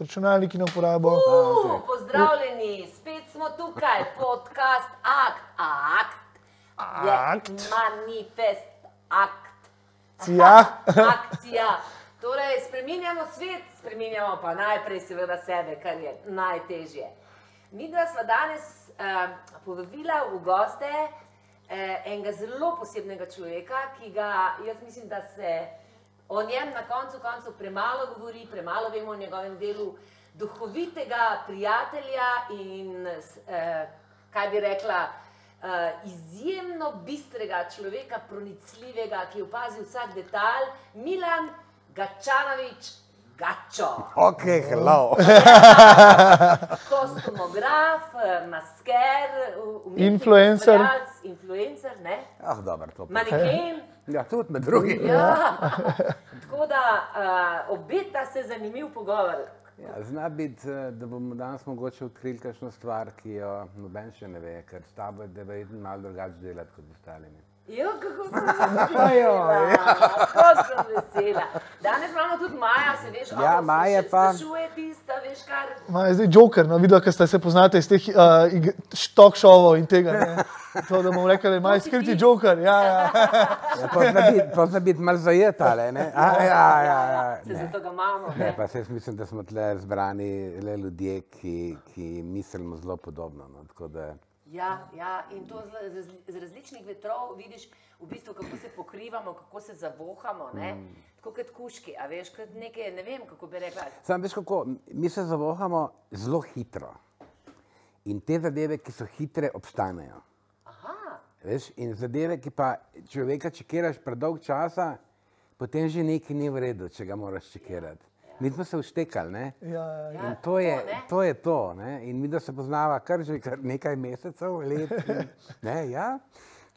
računalniki na uporabo. Uh, pozdravljeni, spet smo tukaj, podcast Akt. Akt. Je Akt. Manifest akt. Cija. Akcija. Torej, spreminjamo svet, spreminjamo pa najprej seveda sebe, kar je najtežje. Mi dva sva danes uh, povabila v goste uh, enega zelo posebnega človeka, ki ga jaz mislim, da se o njem na koncu koncev premalo govori, premalo vemo o njegovem delu, duhovitega prijatelja in uh, kaj bi rekla. Uh, izjemno bistrega človeka, pronicljivega, ki opazi vsak detalj, Milan Gačanovič, Gačo. Ok, hello. Kostumograf, masker, Influencer. ustvarjalec, influencer, ne? Ah, dobro, to pa. Maneken. Ja, tudi med drugim. Ja. Tako da uh, obeta se zanimiv pogovor. Ja, zna biti, eh, da bomo danes mogoče odkrili kakšno stvar, ki jo noben še ne ve, ker s tabo je verjetno malo drugače delati kot z ostalimi. Jo, kako sem vesela, kako sem vesela. Danes imamo tudi Maja, se veš, Ja, ono, Maja se še pa- tista, veš kar. Ma je zdaj Joker, no, videl, ker ste se poznate iz teh uh, talk showov in tega. Ne? To, da bomo rekli, da To si skriti ti. Joker. Ja, ja. Ja, Pozna biti, pozna biti malo zajeta, ali ne? A, ja, ja, ja. Se Ne. zato ga imamo. Ne, pa se jaz mislim, da smo tle zbrani le ljudje, ki, ki mislimo zelo podobno. No, tako da, Ja, ja, in to z, z, različnih vetrov vidiš, v bistvu, kako se pokrivamo, kako se zavohamo. Ne? Mm. Tako kot kuški, a veš, kot neke, ne vem, kako bi rekla. Sam veš kako, mi se zavohamo zelo hitro. In te zadeve, ki so hitre, obstanejo. Aha, Veš, in zadeve, ki pa človeka čekiraš predolg časa, potem že nekaj ni v redu, če ga moraš čekirati. Mi smo se vštekali, ne? Ja, ja. Ja, In to je to, ne? to. Je to ne? In mi, da se poznava kar že kar nekaj mesecev, let. In, ne, ja?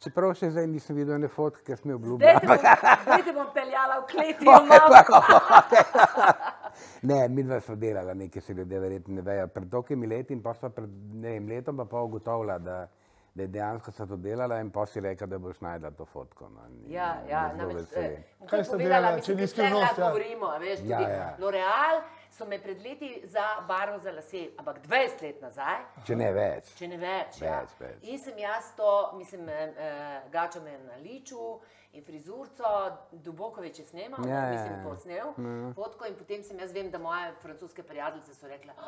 Čeprav še zdaj nisem videl ne fotke, ki sem jih zdaj te, obljubljal. bom, zdaj te bom peljala v kleti, mama. Ne, mi dva smo delali nekaj, se ljudje verjetno ne vejo. Pred tolikimi leti in pa sva pred ne vem, letom pa pol ugotovila, da, da je dejansko se to delala in pa si rekla, da boš najdla to fotko. No. In- Ja, ja, namreč, eh, Kaj ste delala, če ni da tukaj skrivnost, ja. govorimo, veš, tudi Ja, ja. L'Oreal so me pred leti za barvo za lase, ampak 20 let nazaj, Če ne več. če ne več. ja. Več, več. In sem jaz to, mislim, eh, eh, gačo me na liču in frizurco, Dubokovič je snemal, Ja, ja, ja, mislim, ja. posnel fotko in potem sem jaz vem, da moje francoske prijateljice so rekle, "Ah,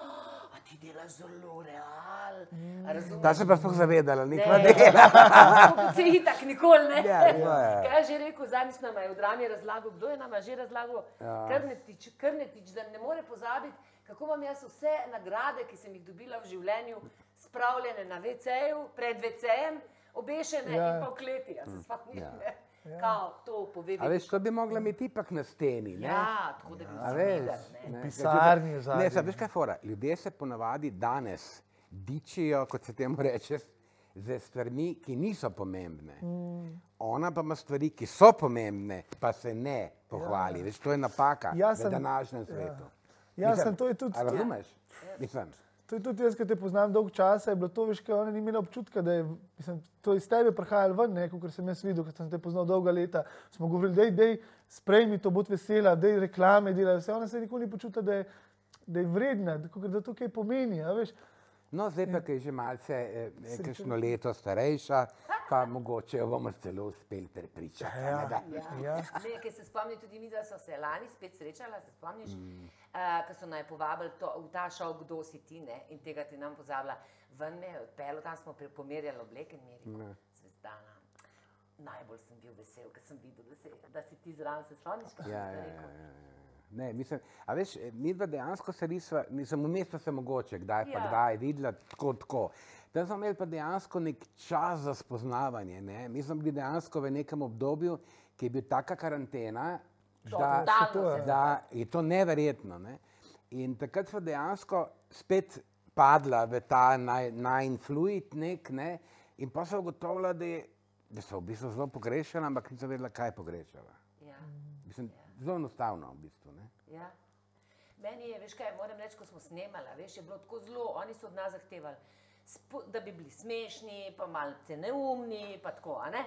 a ti delaš za L'Oreal. A razumeš? Ta se pa sploh zavedala, Ne, nikva kot se itak nikoli ne. Ja, ja, ja. Kaj je že rekel, zadnjič nam je v drami razlagal, kdo je nam že razlagal, Ja. Krnetič, Krnetič, da ne more pozabiti, kako imam jaz vse nagrade, ki sem jih dobila v življenju, spravljene na WC-ju, pred WC-jem, obešene Ja. in pa v kleti. A se spomniš? Ja. ne? Kao, to pove. A veš, to bi mogla imeti ipak na steni. Ne? Ja, tako da bi A si veš, videl. ne. ne, pisarni Ne, zadnji. saj veš kaj je fora. Ljudje se ponavadi danes dičijo, kot se temu reče, z stvarmi, ki niso pomembne. Mm. Ona pa ima stvari, ki so pomembne, pa se ne pohvali. Ja. Veš, to je napaka Jaz v sem- današnjem svetu. Ja, Mislim, sem, to je tudi, razumeš? Mislim, to je tudi jaz, ki te poznam dolgo časa, je bilo to, veš, kaj ona ni imela občutka, da je mislim, to iz tebe prihajalo ven, ne, kot sem jaz videl, ker sem te poznal dolga leta. Smo govorili, dej, dej, sprejmi to, bod vesela, dej reklame, delaj vse. Ona se nikoli ni počutila, da je, da je vredna, da, da to kaj pomeni. Veš, No, zdaj pa, ki je že malce, eh, eh, kakšno leto starejša, pa mogoče jo bomo celo uspeli prepričati. Ja. ne, da? Ja. Ne, ker se spomnim, tudi mi, da so se lani spet srečala, se spomniš, mm. uh, ko so naj povabili to, v ta šov, kdo si ti, ne, in tega ti nam pozabila. Ven me je odpeljal, tam smo pomerjali obleke in rekel, zvezdana. Najbolj sem bil vesel, ker sem videl, da, se, da si ti zraven, se spomniš, kaj Ja, ja, ja, ja, ja. Ne, mislim, a veš, eh, mi dva dejansko se nisva, nisem v mestu se mogoče, kdaj pa Ja. kdaj videla, tako, tako. Tam smo imeli pa dejansko nek čas za spoznavanje. Ne? Mi smo bili dejansko v nekem obdobju, ki je bil taka karantena, da, je. se da je to neverjetno. Ne? In takrat smo dejansko spet padla v ta naj- najin fluid nek, ne? in pa so ugotovila, da, je, da so v bistvu zelo pogrešala, ampak nisem vedela, kaj pogrešala. Ja. Mislim, zelo enostavno v bistvu. Ne? Ja. Meni je, veš kaj, moram reči, ko smo snemali, veš, je bilo tako zelo, oni so od nas zahtevali, da bi bili smešni, pa malce neumni, pa tako, ne.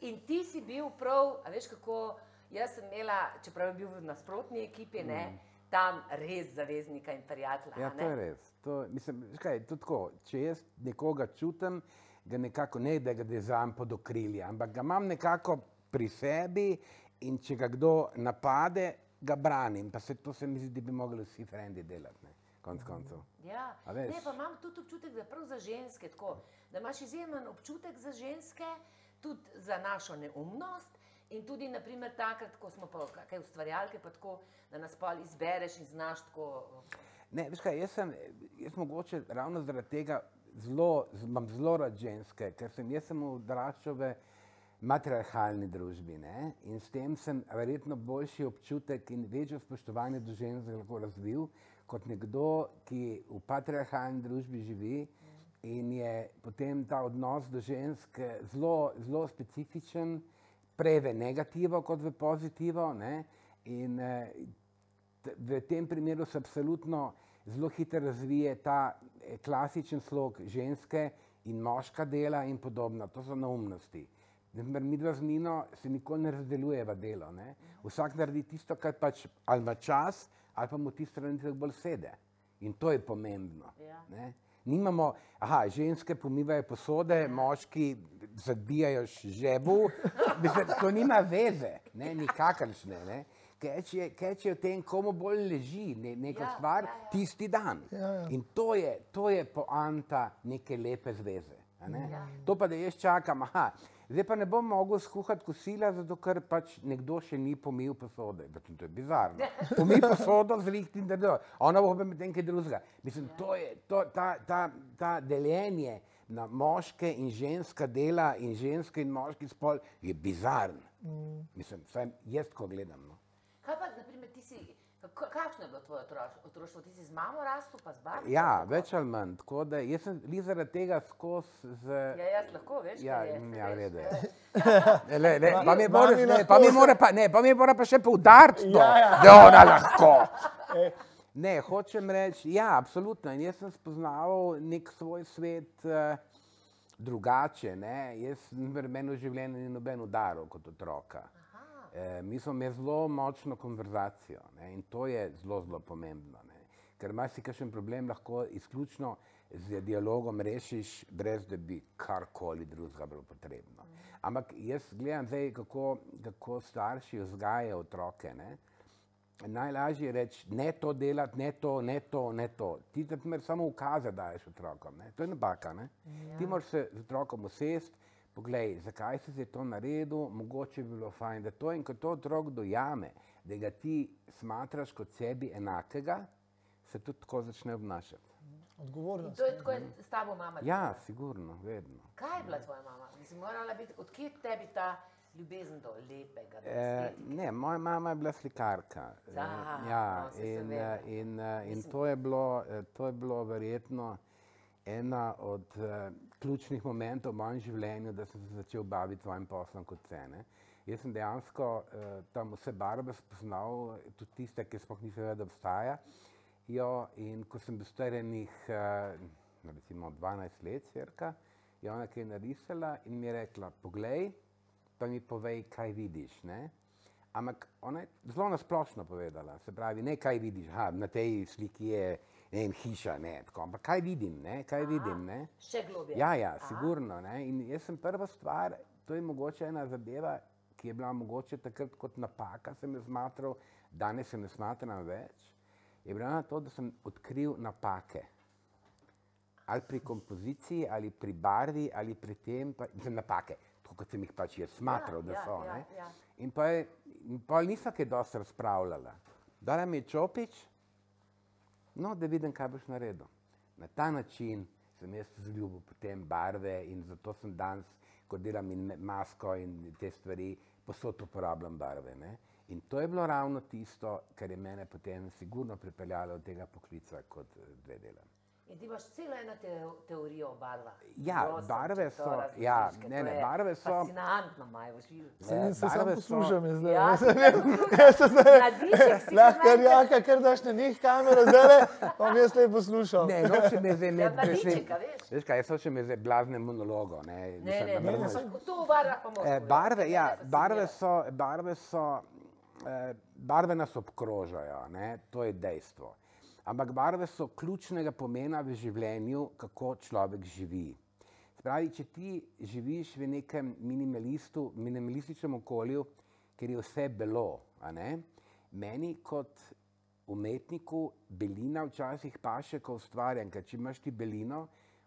In ti si bil prav, a veš kako, jaz sem imela, čeprav je bil v nasprotni ekipi, ne, tam res zaveznika in prijatelja. Ja, to je res. To, mislim, veš kaj, to tako, če jaz nekoga čutim, ga nekako ne, da ga dezam pod okrilje, ampak ga imam nekako pri sebi in če ga kdo napade, ga branim. Pa se to se mi zdi, da bi mogli vsi frendi delati, ne, konc koncev. Ja. Ne, pa imam tudi občutek, da je prav za ženske tako, da imaš izjemen občutek za ženske, tudi za našo neumnost. In tudi, naprimer, takrat, ko smo pa kakšne ustvarjalke, pa tako, da nas pol izbereš in znaš tako. Ne, veš kaj, jaz sem, jaz mogoče ravno zaradi tega zelo, imam zelo rad ženske, ker sem jaz sem odraščal v matriarhalni družbi ne? in s tem sem verjetno boljši občutek in večjo spoštovanje do žensk lahko razvil kot nekdo, ki v patriarhalni družbi živi in je potem ta odnos do žensk zelo, zelo specifičen, prej v negativo kot v pozitivo. Ne? In eh, v tem primeru se absolutno zelo hitro razvije ta eh, klasičen slog ženske in moška dela in podobno. To so neumnosti. Naprimer, Mi dva z Nino se nikoli ne razdeljujeva delo. Ne? Vsak naredi tisto, kar pač ali ima čas, ali pa mu tisto nekaj bolj sede. In to je pomembno. Ja. Ne? Nimamo, aha, ženske pomivajo posode, moški zabijajo žebu. To nima veze, ne, nikakršne. Ne. Keč je, keč je v tem, komu bolj leži ne, neka Ja, ja, stvar ja, ja, ja. ja. tisti dan. Ja, ja. In to je, to je poanta neke lepe zveze. a ne. Ja. To pa, da jaz čakam, aha, zdaj pa ne bom mogel skuhati kosila, zato ker pač nekdo še ni pomil posode. Pač To je bizarno. Pomij posodo, zrihti in da je. Ona bo pa medtem kaj drugega. Mislim, to je to, ta, ta, ta deljenje na moške in ženska dela in ženske in moški spol je bizaren. Mm. Mislim, vsaj jaz ko gledam. No. Kaj pa, naprimer, kakšno je bilo tvoje otroš- otroštvo? Ti si z mamo rastel, pa z babo? Ja, Tako? več ali manj. Tako da jaz sem li zaradi tega skozi z. Ja, jaz lahko, veš, Ja, kaj je, ja. Ne, le, ne, pa mi moraš, ne, pa mi mora pa, ne, pa mi mora pa še poudariti to, Ja, ja. da ona lahko. E, Ne, hočem reči, ja, absolutno. In jaz sem spoznaval nek svoj svet uh, drugače. Ne? Jaz, meni v življenju ni noben udaril kot otroka. E, mi smo imeli zelo močno konverzacijo ne? in to je zelo, zelo pomembno. Ne? Ker imaš si kakšen problem, lahko izključno z dialogom rešiš, brez da bi karkoli drugega bilo potrebno. Ampak jaz gledam zdaj, kako, kako starši vzgajajo otroke. Ne? Najlažje je reči, ne to delati, ne to, ne to, ne to. Ti na primer samo ukaze daješ otrokom, ne? to je napaka. Ne? Ja. Ti moraš se z otrokom usesti, poglej, zakaj si to naredil, mogoče bi bilo fajn, da to in ko to otrok dojame, da ga ti smatraš kot sebi enakega, se tudi tako začne obnašati. odgovornost. To je tako je s tabo mama. Ja, delala. sigurno, vedno. Kaj je bila tvoja mama? Mislim, morala biti, odkje tebi ta ljubezen do lepega, do E, ne, moja mama je bila slikarka. E, Ja, ja, no, in, eh, in, eh, in Mislim- to, je bilo, eh, to je bilo verjetno ena od ključnih momentov v mojem življenju, da sem se začel baviti svojim poslom kot cene. Jaz sem dejansko uh, tam vse barve spoznal, tudi tiste, ki sploh nisem vedel, da obstaja. Jo, in ko sem bil star enih, uh, recimo 12 let, cirka, je ona kaj narisala in mi je rekla: Poglej, pa mi povej, kaj vidiš. Ne? Ampak ona je zelo nasplošno povedala, se pravi, ne kaj vidiš, ha, na tej sliki je ne vem, hiša, ne, tako, ampak kaj vidim, ne, kaj Aha. vidim. Ne? Še globje. Ja, ja, Aha. sigurno. Ne? In jaz sem prva stvar, to je mogoče ena zadeva, ki je bila mogoče takrat kot napaka, sem jo smatral, danes se ne smatram več, je bila na to, da sem odkril napake. Ali pri kompoziciji, ali pri barvi, ali pri tem, pa, mislim, napake, tako kot sem jih pač jaz smatral, Ja, da ja, so. ja, ne. ja. In pa, je, pa nisem kaj dosti razpravljala. Dala mi je čopič, no, da vidim, kaj boš naredil. Na ta način sem jaz zljubil potem barve in zato sem danes, ko delam in masko in te stvari, posod uporabljam barve. Ne? In to je bilo ravno tisto, kar je mene potem sigurno pripeljalo do tega poklica, kot eh, zdaj delam. In ti imaš celo eno te, teorijo o barvah. Ja, Prosim, barve če so- razložiš, ja, ne, ne, je barve so- Fascinantno, Majo, živim. Se Ne, se sam barve so- poslušam zdaj. Ja, Jaz sem zdaj. Mladiček si Lahko meni. rjaka, ker daš na njih kamero, zdaj bom jaz lepo poslušal. Ne, noče me zdaj Ja, imeti, mladiček, a veš. Kaj, jaz hočem zdaj blazne monologo. Ne, Ne, Mislim, ne, da ne, me ne, razumeš. to v barvah pa moraš Eh, povedati, barve, ne, ja, fascinira. barve so, barve so eh, barve nas obkrožajo, ne? to je dejstvo. Ampak barve so ključnega pomena v življenju, kako človek živi. Spravi, če ti živiš v nekem minimalističnem okolju, kjer je vse belo, meni kot umetniku belina včasih paše, ko ustvarjam, ker če imaš ti belino,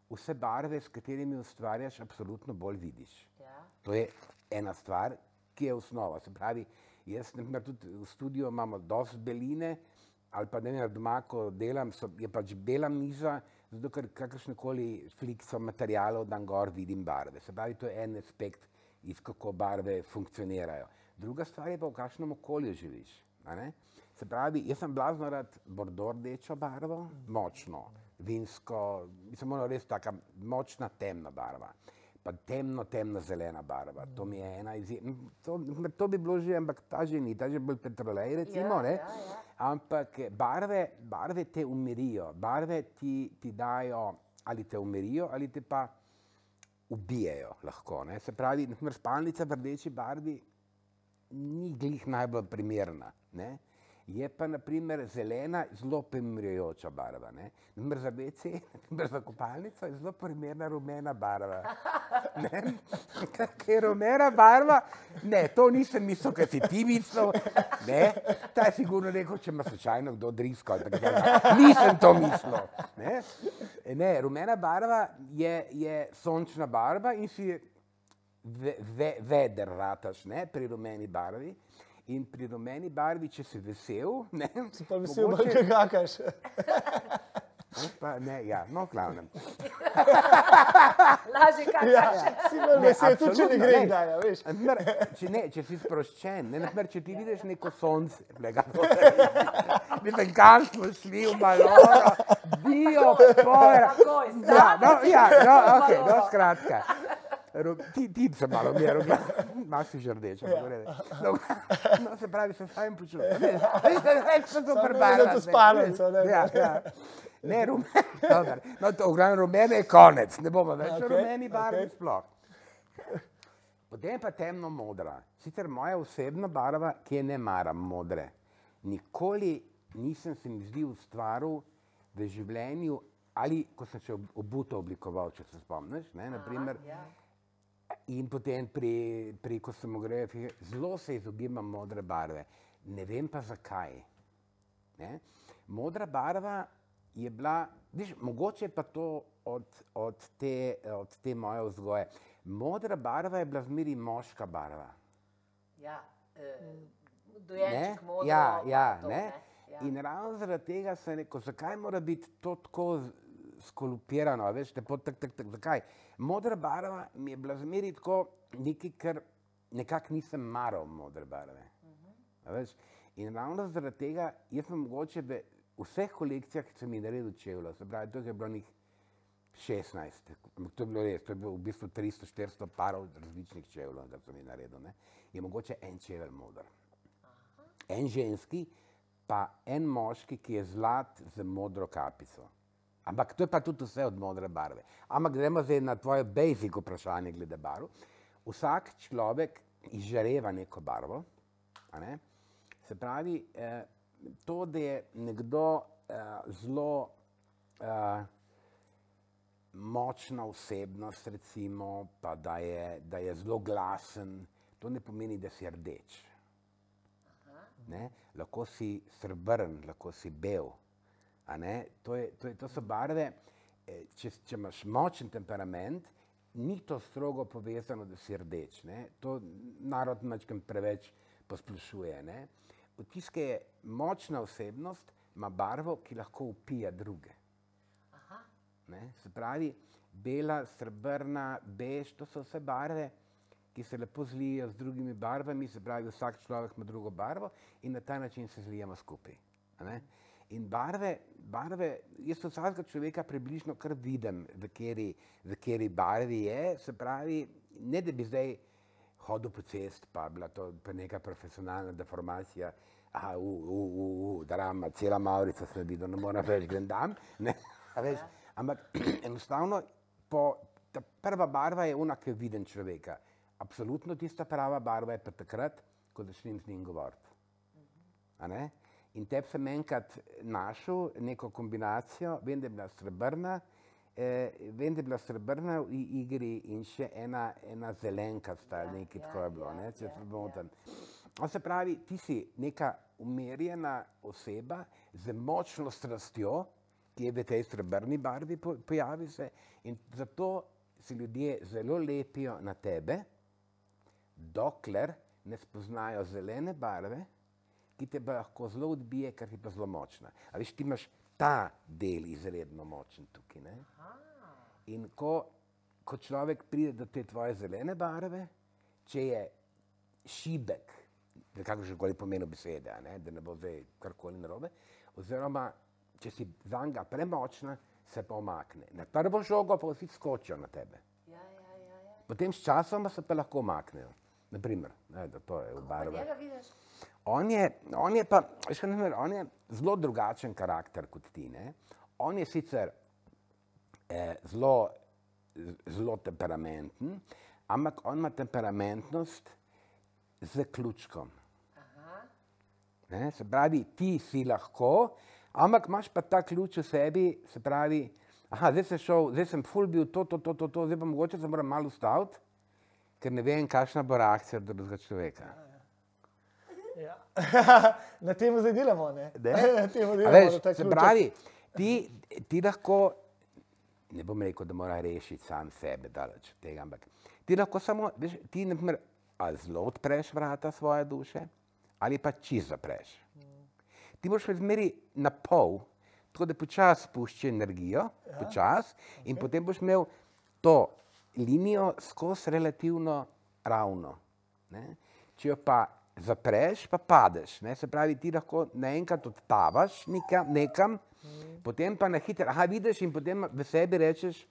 vse barve, s katerimi ustvarjaš, absolutno bolj vidiš. Ja. To je ena stvar, ki je osnova. Se pravi, jaz naprimer, tudi v studiu imamo dosti beline, ali pa ne vem, doma, ko delam, so, je pač bela miza, zato ker kakršne koli flikso materijalov dan gor vidim barve. Se pravi, to je en aspekt, iz kako barve funkcionirajo. Druga stvar je pa, v kakšnem okolju živiš. Se pravi, jaz sem blazno rad bordor rdečo barvo, močno, vinsko, mislim, ono res taka močna temna barva. Pa temno, temno zelena barva. To mi je ena izjemna. To, to bi bilo že, ampak ta že ni, ta že bolj petrolej, recimo. Ja, ja, ja. Ampak barve, barve te umirijo, barve ti, ti dajo ali te umirijo ali te pa ubijajo lahko. Ne? Se pravi, spalnica v rdeči barvi ni glih najbolj primerna. Ne? Je pa naprimer zelena zelo primerjajoča barva. Naprimer za BC, naprimer za kopalnico je zelo primerna rumena barva. Ker je rumena barva, ne, to nisem mislil, ker si ti mislil, ne, ta je sigurno rekel, če ima slučajno kdo drisko, nisem to mislil. Ne? ne, rumena barva je, je sončna barva in si ve, ve, veder rataš ne, pri rumeni barvi. In pri rumeni barvi, če si vesel, ne, si pa vesel, da mogoče... ga kakaš. Pa, ne, ja, no, glavnem. Lažje kakaš. Ja, si pa vesel, tudi če ne gre, da je, veš. Naprimer, če, ne, če si sproščen, ne, naprimer, če ti vidiš neko sonce, lega, mislim, kam smo šli v Maloro, bio, pora. Takoj, Ja, no, ja, no, ok, no, skratka. Ro, ti, ti se malo umiral, imaš si že rdeče. Ja. No, no, se pravi, se fajn počutim. Se to Samo prebarva. ne to spalnico, ne. Ja, ja. Ne, rumen, dober. no, to v glavnem rumene je konec, ne bomo več okay, rumeni barvi okay. sploh. Potem pa temno modra. Sicer moja osebna barva, ki je ne maram modre. Nikoli nisem se mi zdi ustvaril v življenju, ali ko sem se ob- obuto oblikoval, če se spomniš. Ne, naprimer, Ja. In potem pri, pri kosmografiji zelo se izogibam modre barve. Ne vem pa zakaj. Ne? Modra barva je bila, viš, mogoče pa to od, od, te, od te moje vzgoje. Modra barva je bila zmeri moška barva. Ja, eh, dojenček Ne? modro. Ja, ja, to, ne? Ja. In ravno zaradi tega sem rekel, zakaj mora biti to tako skolupirano, veš, tako, tak, tak, tak, zakaj? Modra barva mi je bila zmeri tako nekaj, kar nekako nisem maral modre barve. A veš? In ravno zaradi tega, jaz sem mogoče v vseh kolekcijah, ki sem jih naredil čevlja, se pravi, to je bilo njih 16, ampak to je bilo res, to je bilo v bistvu 300-400 parov različnih čevljev, da sem jih naredil, ne? je mogoče en čevelj modr. En ženski, pa en moški, ki je zlat z modro kapico. Ampak to je pa tudi vse od modre barve. Ampak gremo zdaj na tvoje basic vprašanje glede barv. Vsak človek izžareva neko barvo. Ne? Se pravi, eh, to, da je nekdo eh, zelo eh, močna osebnost, recimo, pa da je, da je zelo glasen, to ne pomeni, da si rdeč. Ne? Lahko si srbrn, lahko si bel. A ne. To, je, to, je, to so barve. eh, Če, če imaš močen temperament, ni to strogo povezano, da si rdeč. Ne? To narod mačkam preveč posplošuje. Ne? Vtis, ki je močna osebnost, ima barvo, ki lahko upija druge. Aha. Ne? Se pravi, bela, srebrna, bež, to so vse barve, ki se lepo zlijejo z drugimi barvami, se pravi, vsak človek ima drugo barvo in na ta način se zlijemo skupaj. ne. In barve, barve, jaz vsakega človeka približno kar vidim, v kateri, v kateri barvi je, se pravi, ne da bi zdaj hodil po cest, pa bila to pa neka profesionalna deformacija, aha, u, u, u, u, drama, cela Maurica sem videl, ne morem več, grem dam, ne, a veš, ampak enostavno, po, ta prva barva je ona, ki vidim človeka. Absolutno tista prava barva je pa takrat, ko začnem z njim govoriti. a ne? In te sem enkrat našel neko kombinacijo, vem, da je bila srebrna, eh, vem, da je bila srebrna v igri in še ena, ena zelenka sta, Ja, nekaj ja, tako je bilo, ja, ne, če ja, se ja. motim. To se pravi, ti si neka umirjena oseba z močno strastjo, ki je v tej srebrni barvi po, pojavi se in zato si ljudje zelo lepijo na tebe, dokler ne spoznajo zelene barve, ki te pa lahko zelo odbije, ker je pa zelo močna. A veš, ti imaš ta del izredno močen tukaj. Ne? In ko, ko človek pride do te tvoje zelene barve, če je šibek, da kako že koli pomeni besede, a ne? da ne bo zdaj karkoli narobe, oziroma če si za njega premočna, se pa omakne. Na prvo žogo pa vsi skočijo na tebe. Ja, ja, ja, ja. Potem s časom se pa lahko omaknejo. Naprimer, ne, da to je v vidiš? On je, on je pa, veš, kaj naprimer, on je zelo drugačen karakter kot ti. Ne? On je sicer eh, zelo, zelo temperamenten, ampak on ima temperamentnost z ključkom. Ne? Se pravi, ti si lahko, ampak imaš pa ta ključ v sebi, se pravi, aha, zdaj sem šel, zdaj sem full bil to, to, to, to, to zdaj pa mogoče se moram malo ustaviti, ker ne vem, kakšna bo reakcija drugega človeka. Ja. Na tem zdaj delamo. Ne? Ne? Na tem delamo. Veš, se pravi, ti, ti lahko, ne bom rekel, da mora rešiti sam sebe, daleč od tega, ampak ti lahko samo, veš, ti naprimer, ali zelo odpreš vrata svoje duše, ali pa čisto zapreš. Ti moraš zmeri na pol, tako da počasi spušča energijo, ja. počasi, in Okej. potem boš imel to linijo skozi relativno ravno. Ne? Če jo pa zapreš, pa padeš. Ne? Se pravi, ti lahko naenkrat odtavaš nekam, nekam potem pa na hitro, aha, vidiš in potem v sebi rečeš,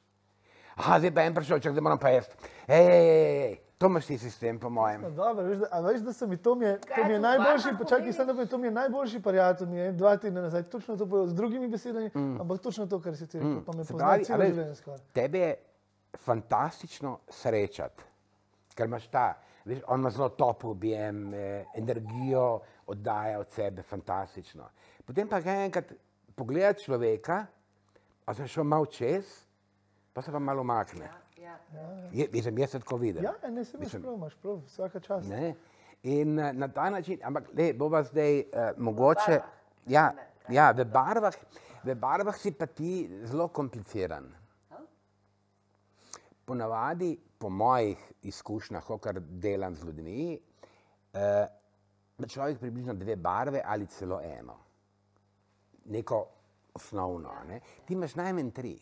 aha, zdaj pa en prišel, čak da moram pa jesti. Ej, ej, ej, ej, to imaš ti sistem, po mojem. No, Dobro, veš, da, a veš, da mi to, mi je, to mi je najboljši, počakaj, da povem, to mi je najboljši prijatelj, mi je dva tedna nazaj, točno to povedal, z drugimi besedami, mm. ampak točno to, kar si ti rekel, pa me Se pozna pravi, a celo življenje skoraj. Tebe je fantastično srečati, ker imaš ta, veš, on ima zelo topel objem, eh, energijo oddaja od sebe, fantastično. Potem pa ga enkrat pogleda človeka, a se šel malo čez, pa se pa malo makne. Ja, ja. Je, mislim, jaz se tako vidim. Ja, ne, se prav, imaš prav, vsaka čast. Ne? In eh, na ta način, ampak le, bova zdaj uh, mogoče. barvah, Ja, ja v, barvah, v barvah si pa ti zelo kompliciran. Ponavadi, po mojih izkušnjah, kar delam z ljudmi, eh, ima človek približno dve barve ali celo eno. Neko osnovno. a Ne? Ti imaš najmanj tri.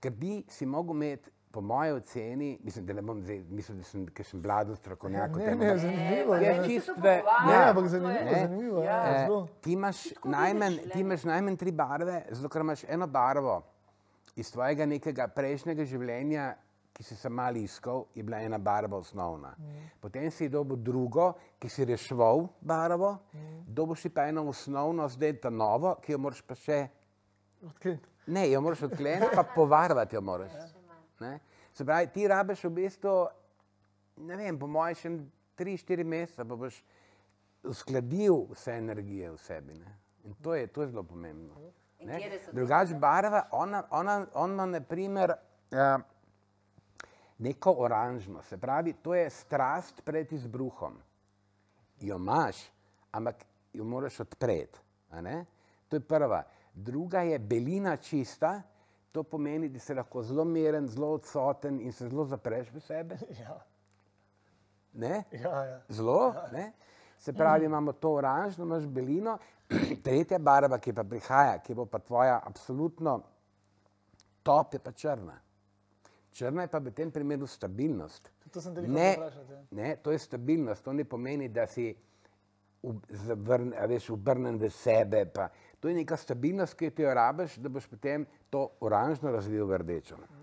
Ker bi si mogel imeti, po moji oceni, mislim, da ne bom zdaj, mislim, da sem kakšen bladen strokovnjak. Ne, ne, ampak- zanimivo Je je. dajte se čisto to ve- pogovarjati, Ne, ja. ampak to je- zanimivo, Ne. zanimivo, Ja. ja, Eh, zelo. ti, imaš vidiš, ti imaš najmanj tri barve, zato ker imaš eno barvo iz tvojega nekega prejšnjega življenja, ki si se malo iskal, je bila ena barva osnovna. Mm. Potem si dobil drugo, ki si reševal barvo, Mm. dobil si pa eno osnovno, zdaj ta novo, ki jo moraš pa še. Odkrit. Ne, jo moraš odkleniti, pa povarvati jo moraš. Ne? Se pravi, ti rabiš v bistvu, ne vem, po mojem, še tri, štiri mesece, pa boš uskladil vse energije v sebi. Ne? In to je, to je zelo pomembno. Ne. Drugače barva, ona, ona, on ima naprimer uh, neko oranžno, se pravi, to je strast pred izbruhom. Jo imaš, ampak jo moraš odpreti. To je prva. Druga je belina čista, to pomeni, da si lahko zelo miren, zelo odsoten in se zelo zapreš v sebe. Ja, Ne? ja, ja. Zelo, ne? Se pravi, imamo to oranžno, imaš belino, tretja barva, ki pa prihaja, ki bo pa tvoja absolutno top, je pa črna. Črna je pa v tem primeru stabilnost. To sem te Ne, ja. ne, to je stabilnost, to ne pomeni, da si zavrn- veš, obrnen v sebe. Pa. To je neka stabilnost, ki jo rabiš, da boš potem to oranžno razvil v rdečo. Ti,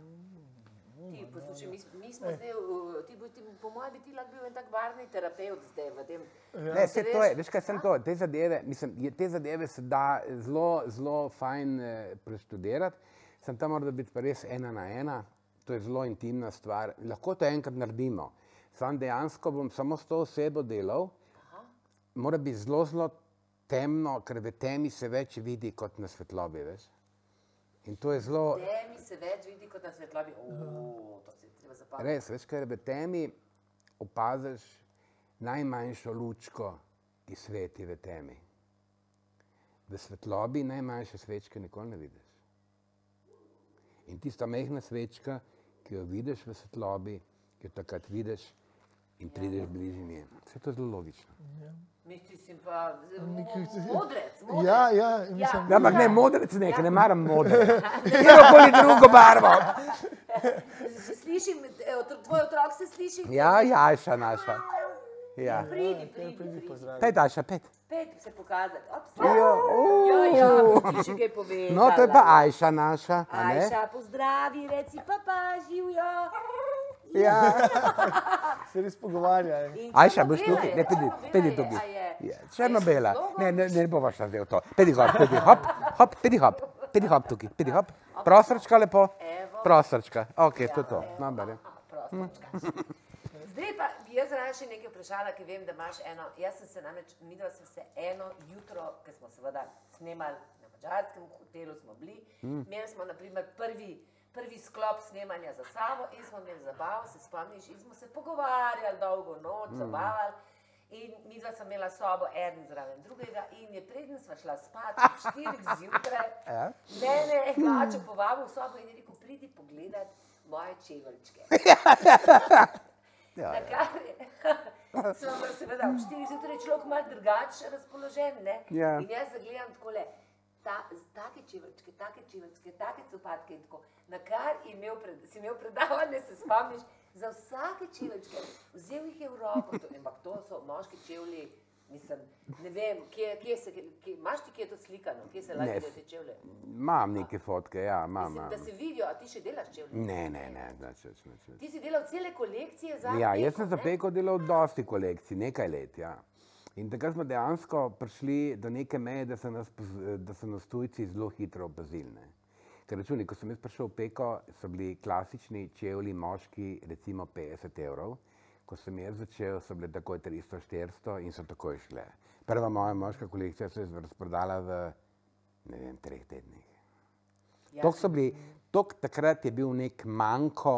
poslušaj, mi, mi smo zdaj, v- ti, bo- ti, po mojem, bi ti lahko bil en tak barvni terapevt zdaj v tem. Ne, vse Se to je, veš kaj sem to, te zadeve, mislim, je, te zadeve se da zelo, zelo fajn eh, preštudirati, sem tam mora biti pa res ena na ena, to je zelo intimna stvar, lahko to enkrat naredimo, sam dejansko bom samo s to osebo delal, mora biti zelo, zelo temno, ker v temi se več vidi kot na svetlobi. Veš? In to je zelo, Temi se več vidi kot na svetlobi. O, to se treba zapomniti. res, veš, ker v temi opaziš najmanjšo lučko, ki sveti v temi. V svetlobi najmanjše svečke nikoli ne vidiš. In tista mehna svečka, ki jo vidiš v svetlobi, ki jo takrat vidiš in prideš bližje nje. Vse to je zelo logično. Mislim pa, modrec, modrec. Ja, ja, mislim, Ja, ampak ne modrec, ne, ker ne maram modrec. Kjerkoli drugo barvo. Slišim, eh, tvoj otrok se sliši? Ja, Jaša naša. Ja. Pridi, Kar pridi, pridi pridi. Pej, Daša, pet. Pet se pokazati. Ja, Ja, ja, ti še kaj povedala. No, to je pa Ajša naša. a ne? Ajša, pozdravi, reci pa pa, živijo. Ja. se res pogovarjajo. In Ajša, boš tukaj, ne, pedi, pedi? Ja, Črno-bela. Ne, ne, ne bova šla zdaj v to. Pedi hop, pedi hop, hop, pedi hop, pedi hop tukaj, pedi hop. Prostorčka lepo. Evo. Prostorčka. Ok, to je to. Je. Aha, prostorčka. Zdaj pa bi jaz rada še nekaj vprašala, ker vem, da imaš eno. Jaz sem se namreč, mi dva smo se eno jutro, ker smo seveda snemali na mačarskem hotelu, smo bili, mm. imeli smo naprimer prvi, prvi sklop snemanja za Savo in smo imeli zabavo, se spomniš, in smo se pogovarjali dolgo noč, mm. zabavali. In mi dva sem imela sobo, en zraven drugega, in je preden sva šla spat, ob štirih zjutraj, Ja. mene je hlače povabil v sobo in je rekel, pridi pogledat moje čeveljčke. Ja, kar je, sem pa seveda ob 4 zjutraj človek malo drugače razpoložen. Ne? Ja. In jaz zagledam takole, ta, take čeveljčke, take čeveljčke, take copatke in tako. Na kar imel pred, si imel predavanje, se spomniš, za vsake čeveljčke, vzel jih je v roko, to, ampak to so moški čevlji. Mislim, ne vem, kje, kje se, kje, imaš ti kje to slikano, kje se lahko te čevlje? Imam neke fotke, ja, imam. Mislim, da se vidijo, a ti še delaš čevlje? Ne, ne, ne, znači, znači. Ti si delal cele kolekcije za Ja, jaz sem Peko, za peko delal dosti kolekcij, nekaj let. Ja. In takrat smo dejansko prišli do neke meje, da so nas, da so nas tujci zelo hitro opazili. Ker računi, ko sem jaz prišel v peko, so bili klasični čevlji moški, recimo 50 evrov. Ko sem jaz začel, so bile takoj 300-400 in so takoj šle. Prva moja moška kolekcija se je razprodala v ne vem, treh tednih. Ja, Tok so bili, tok takrat je bil nek manjko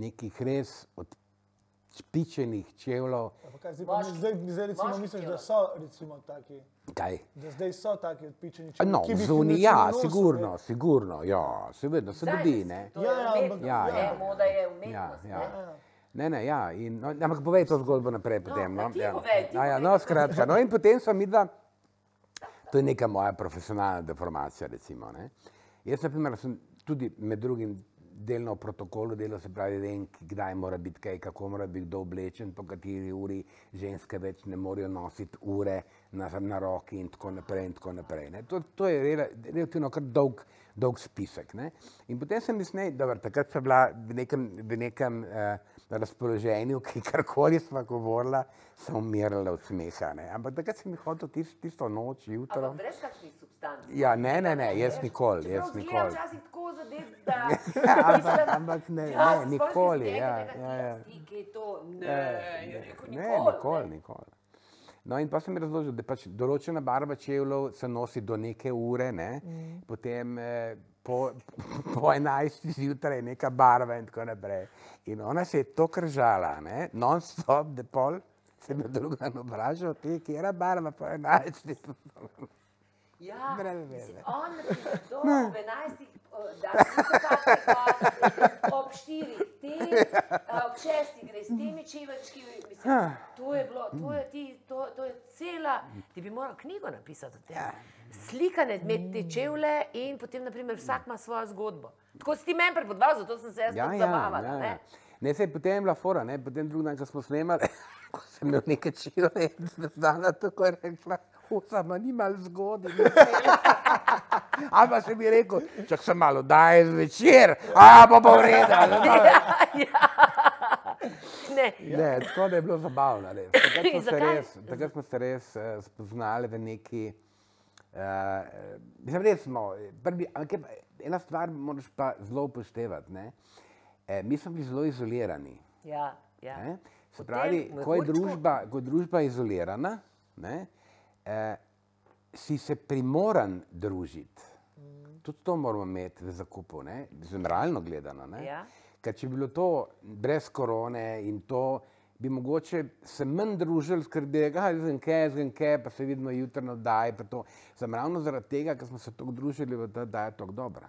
nekih res odpičenih čevljev. Kaj, Zdaj, pa, Moški- zdaj, zdaj recimo moški misliš, čevlji. da so recimo taki, Kaj? da zdaj so taki odpičeni. No, bi jih zunaj, ja, sigurno, ne. sigurno, ja, seveda se dobi, ne. To Ja, je ja, ampak- umetnost, Ja, ne, ja. moda je Ja, umetnost. ja. ne. Ne, ne, ja, in, no, ampak povej to zgodbo naprej potem. No, ti ja. povej, Ja, ja, no, skratka, no in potem so mi dva, to je neka moja profesionalna deformacija, recimo. Ne. Jaz, na primer, sem tudi med drugim delno v protokolu delal, se pravi, vem, kdaj mora biti kaj, kako mora biti kdo oblečen, po kateri uri ženske več ne morejo nositi ure na, na roki in tako naprej. In tako naprej ne. to, to je rela- relativno kar dolg, dolg spisek. Ne. In potem sem mislil, da takrat sem bila v nekem, v nekem uh, razpoloženju, ki karkoli smo govorila, sem umirala od smeha. Ne. Ampak takrat sem jih hotel tist, tisto noč, jutro. Brez kakšnih substanc. Ja, ne, ne, ne, jaz nikoli, jaz nikoli. Včasih tako zadev, da... ampak- mislim, ampak ne, ja, ne, se spomniš nikoli, ja, ja, ja. Ti, ki je to, ne, je rekel Ne, nikoli. nikoli, nikoli. No, in pa sem jim razložil, da pač določena barva čevljev se nosi do neke ure, ne? mm. potem eh, po, po 11. zjutraj je neka barva in tako naprej. In ona se je to kržala, ne? non-stop, da pol se me druga dan vprašal, ti, je barva po 11. Ja, Brez mislim, on to ob 11. da se ob 4, ti ob 6 greš s temi čeveljčki. Mislim, to je bilo, to je, ti, to, to je cela, ti bi moral knjigo napisati o tem. Slikane med te čevlje in potem, naprimer, vsak ima svojo zgodbo. Tako si ti meni prepodval, zato sem se jaz Ja, ja, ja, zabavala. ja, ne. ja. Ne, se je potem je bila fora, ne? potem drugi dan, ko smo snemali, ko sem imel nekaj čevlje, sem znala tako je rekla, usama ni malo zgodaj. Ampak še bi rekel, čak sem malo, daj zvečer, a pa bo vreda. Ne, Ne, tako da je bilo zabavno. Takrat smo se res, takrat smo se res uh, spoznali v neki. Uh, res smo. Prvi, ampak ena stvar, moraš pa zelo upoštevati. ne. Eh, mi smo bili zelo izolirani. ja, ja. Ne? Se pravi, ko je, družba, ko je družba izolirana, ne, eh, si se primoran družiti. Tudi to moramo imeti v zakupu, realno gledano. Ne. Ja. Ker če bi bilo to brez korone in to, bi mogoče se manj družili, ker bi kaj, zdaj kaj, pa se vidimo jutri na oddaji. Sem ravno zaradi tega, ker smo se tako družili, da, da je to dobro.